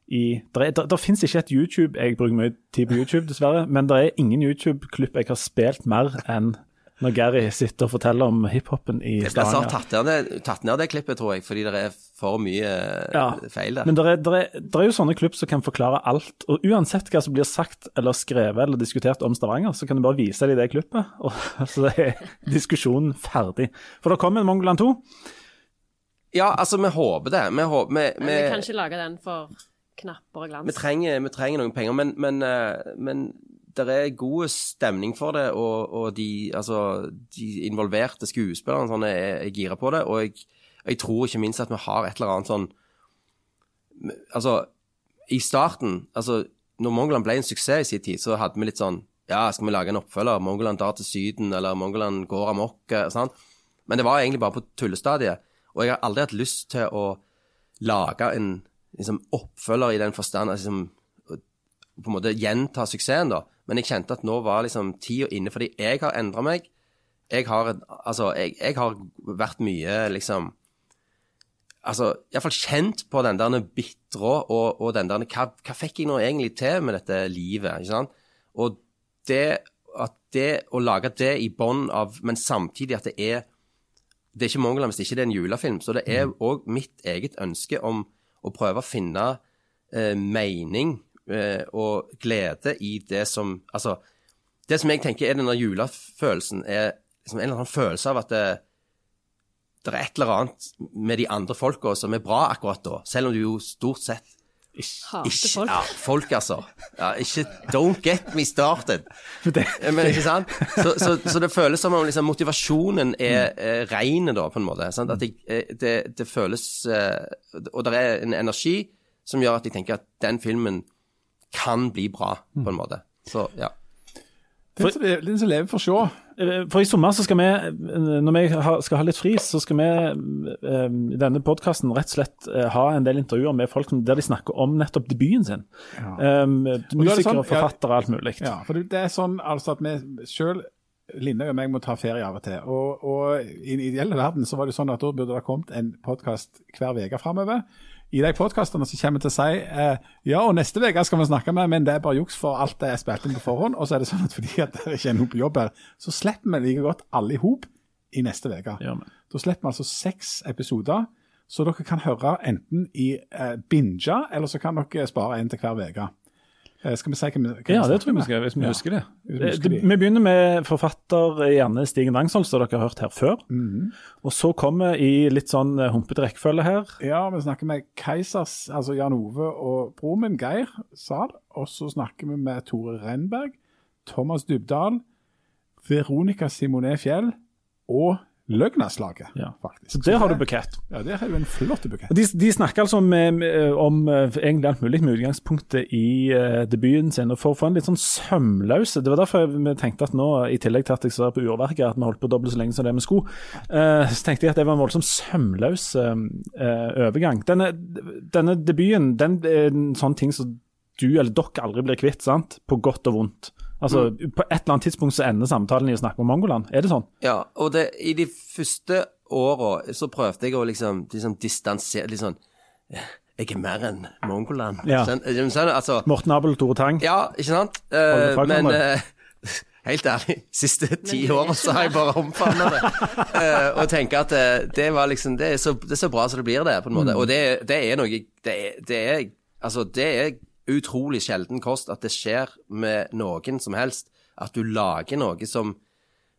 i Det, det, det fins ikke et YouTube Jeg bruker mye tid på YouTube, dessverre, men det er ingen YouTube-klipp jeg har spilt mer enn når Gary sitter og forteller om hiphopen i Jeg har Stavanger. tatt ned, tatt ned det klippet, tror jeg, fordi det er for mye eh, Ja, feil der. Men det er, er, er jo sånne klipp som kan forklare alt. Og uansett hva som blir sagt eller skrevet eller diskutert om Stavanger, så kan du bare vise dem det klippet, og <laughs> så er diskusjonen ferdig. For det kommer en Mongoland 2. Ja, altså, vi håper det. Vi, håper, vi, vi, vi kan ikke lage den for knapper og vi, glans. trenger, vi trenger noen penger, men, men, eh, men det er god stemning for det, og, og de, altså, de involverte skuespillerne sånn, er, er gira på det. Og jeg, jeg tror ikke minst at vi har et eller annet sånn Altså, i starten altså, Når Mongoland ble en suksess i sin tid, så hadde vi litt sånn Ja, skal vi lage en oppfølger? Mongoland drar til Syden, eller Mongoland går amok. Sånn. Men det var egentlig bare på tullestadiet. Og jeg har aldri hatt lyst til å lage en liksom, oppfølger i den forstand liksom, på en måte gjenta suksessen, da. Men jeg kjente at nå var liksom tida inne, fordi jeg har endra meg. Jeg har, altså, jeg, jeg har vært mye liksom Altså, iallfall kjent på den der bitre og, og den der hva, hva fikk jeg nå egentlig til med dette livet? ikke sant? Og det, at det å lage det i bånn av Men samtidig at det er det er ikke Mongoland hvis det ikke er en julefilm. Så det er òg mitt eget ønske om å prøve å finne eh, mening og glede i det som Altså, det som jeg tenker er denne julefølelsen, er liksom en eller annen følelse av at det, det er et eller annet med de andre folka som er bra akkurat da, selv om du jo stort sett Hater ikke, folk. Ja, folk, altså. Ja, ikke Don't get me started. Eh, Men ikke sant? Så, så, så det føles som om liksom, motivasjonen er, er ren, da, på en måte. Sant? At jeg, eh, det, det føles eh, Og det er en energi som gjør at jeg tenker at den filmen kan bli bra, på en måte. Så ja. Den som lever- den som lever, får se. For i sommer så skal vi, eh, når vi skal ha litt fri, så skal vi eh, i denne podkasten rett og slett eh, ha en del intervjuer med folk der de snakker om nettopp debuten sin. Um, musikere, sånn- ja. forfattere, alt mulig. Ja, for det det er sånn altså at vi sjøl Linda og meg må ta ferie av og til. Og, og i den ideelle verden så var det sånn at da burde det kommet en podkast hver uke framover. I de podkastene så kommer til å si eh, ja, og neste uke skal vi snakke med, men det er bare juks, for alt det er spilt inn på forhånd. Og så er det sånn at fordi at det ikke er noe på jobb her, så slipper vi like godt alle i hop i neste uke. Ja. Da slipper vi altså seks episoder, så dere kan høre enten i eh, binge, eller så kan dere spare en til hver uke. Eh, skal vi si hva vi hva Ja, vi det tror jeg vi skal, hvis vi Ja. husker det. Vi husker Det- de. Vi begynner med forfatter gjerne Stigen Drangsholt, som dere har hørt her før. Mhm. Og så kommer vi i litt sånn eh, humpete rekkefølge her. Ja, vi snakker med Keisers, altså Jan Ove og broren min Geir Zahl. Og så snakker vi med Tore Renberg, Thomas Dybdahl, Veronica Simonet Fjell og Løgnaslaget, Ja. faktisk. Så der har du bukett. Ja, der har du en flott bukett. De, de snakker altså om, eh, om eh, egentlig alt mulig med utgangspunktet i uh, debuten sin. og For å få en litt sånn sømløse Det var derfor vi tenkte at nå, i tillegg til at jeg ser på urverket, at vi holdt på dobbelt så lenge som det vi skulle, uh, så tenkte jeg at det var en voldsomt sømløs uh, overgang. Denne, denne debuten den er en sånn ting som du eller dere aldri blir kvitt, sant? På godt og vondt. Altså, På et eller annet tidspunkt så ender samtalen i å snakke om Mongoland. Er det sånn? Ja, og det, i de første åra så prøvde jeg å liksom, liksom distansere Litt sånn Jeg er mer enn Mongoland. Ja. Sånn, sånn, altså, Morten Abel, Tore Tang. ja, ikke sant? Uh, men eh, <laughs> helt ærlig, siste ti åra så har jeg bare omfavna det. uh, <laughs> og tenker at det var liksom det er, så, det er så bra som det blir, det, på en måte. Og det, det er noe det er, det er Altså, det er utrolig sjelden kost at det skjer med noen som helst. At du lager noe som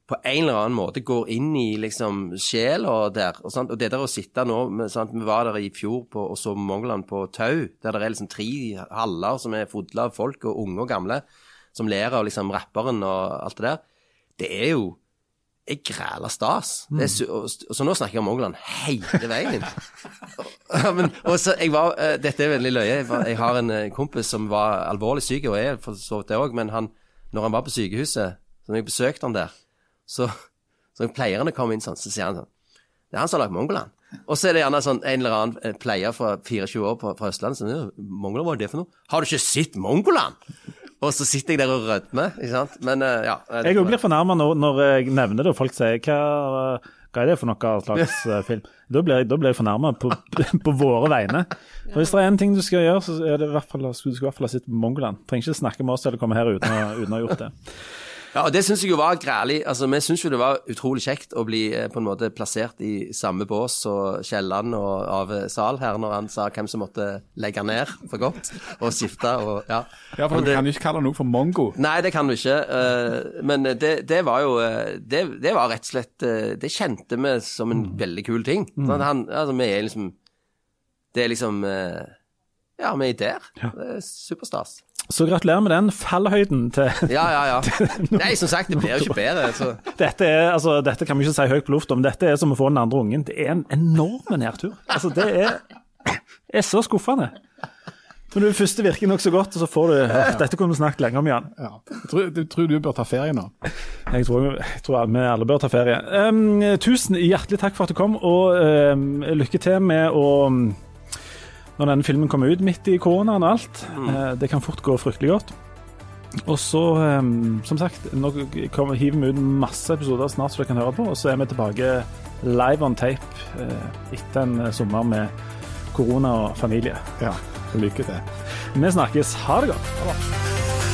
på en eller annen måte går inn i liksom sjela der. Og, og det der å sitte nå med, sant? Vi var der i fjor på, og så Mongoland på tau, der det er liksom tre haller som er fulle av folk, og unge og gamle, som ler av liksom rapperen og alt det der. Det er jo jeg græla stas. Det er så, så nå snakker jeg om Mongoland hele veien. <laughs> Men, og så jeg var, eh, dette er veldig løye. Jeg, var, jeg har en eh, kompis som var alvorlig syk, og er for så vidt det òg, men han, når han var på sykehuset, så når jeg besøkte han der, så, så pleierne kom inn sånn, så sier han sånn Det er han som har lagd Mongoland. Og så er det gjerne sånn, en eller annen eh, pleier fra 24 år på, fra Østlandet som sier Mongoland, hva er det for noe? Har du ikke sett Mongoland? Og så sitter jeg der og rødmer, ikke sant. Men eh, ja. Jeg òg blir fornærma når, når jeg nevner det, og folk sier hva, hva er det for noe slags <laughs> eh, film? Da blir jeg, da blir jeg fornærma på, <laughs> på våre vegne. For Hvis det er én ting du skal gjøre, så er det i hvert fall, du skal i hvert fall ha sett Mongoland. Trenger ikke snakke med oss eller komme her uten å, uten å ha gjort det. Ja, og det syns jeg jo var grælig. Altså, vi syns jo det var utrolig kjekt å bli eh, på en måte plassert i samme bås og Kielland og av eh, Sal her når han sa hvem som måtte legge ned for godt og skifte og ja. Ja, for Du kan ikke kalle noe for mongo. Nei, det kan du ikke. eh, Men det, det var jo det, det var rett og slett Det kjente vi som en veldig kul ting. Sånn han, altså, vi er liksom Det er liksom Ja, vi er der. Det er superstas. Så gratulerer med den fallhøyden til Ja, ja, ja. <laughs> Nei, som sagt, det blir jo ikke bedre. Så. Dette er, altså, dette kan vi ikke si høyt på lufta, men dette er som å få den andre ungen. Det er en enorm nedtur. Altså, det er, er så skuffende. Når du først virker nokså godt, og så får du hørt. Dette kunne vi snakket lenge om, Jan. Ja. Jeg tror, du tror du bør ta ferie nå. Jeg tror, jeg tror vi alle bør ta ferie. Um, tusen hjertelig takk for at du kom, og um, lykke til med å Når denne filmen kommer ut midt i koronaen og alt. Uh, det kan fort gå fryktelig godt. Og så, um, som sagt, nå kommer, hiver vi ut masse episoder snart som dere kan høre på, og så er vi tilbake live on tape uh, etter en sommer med korona og familie. Ja, lykke til. Vi snakkes. Ha det godt. Ha det.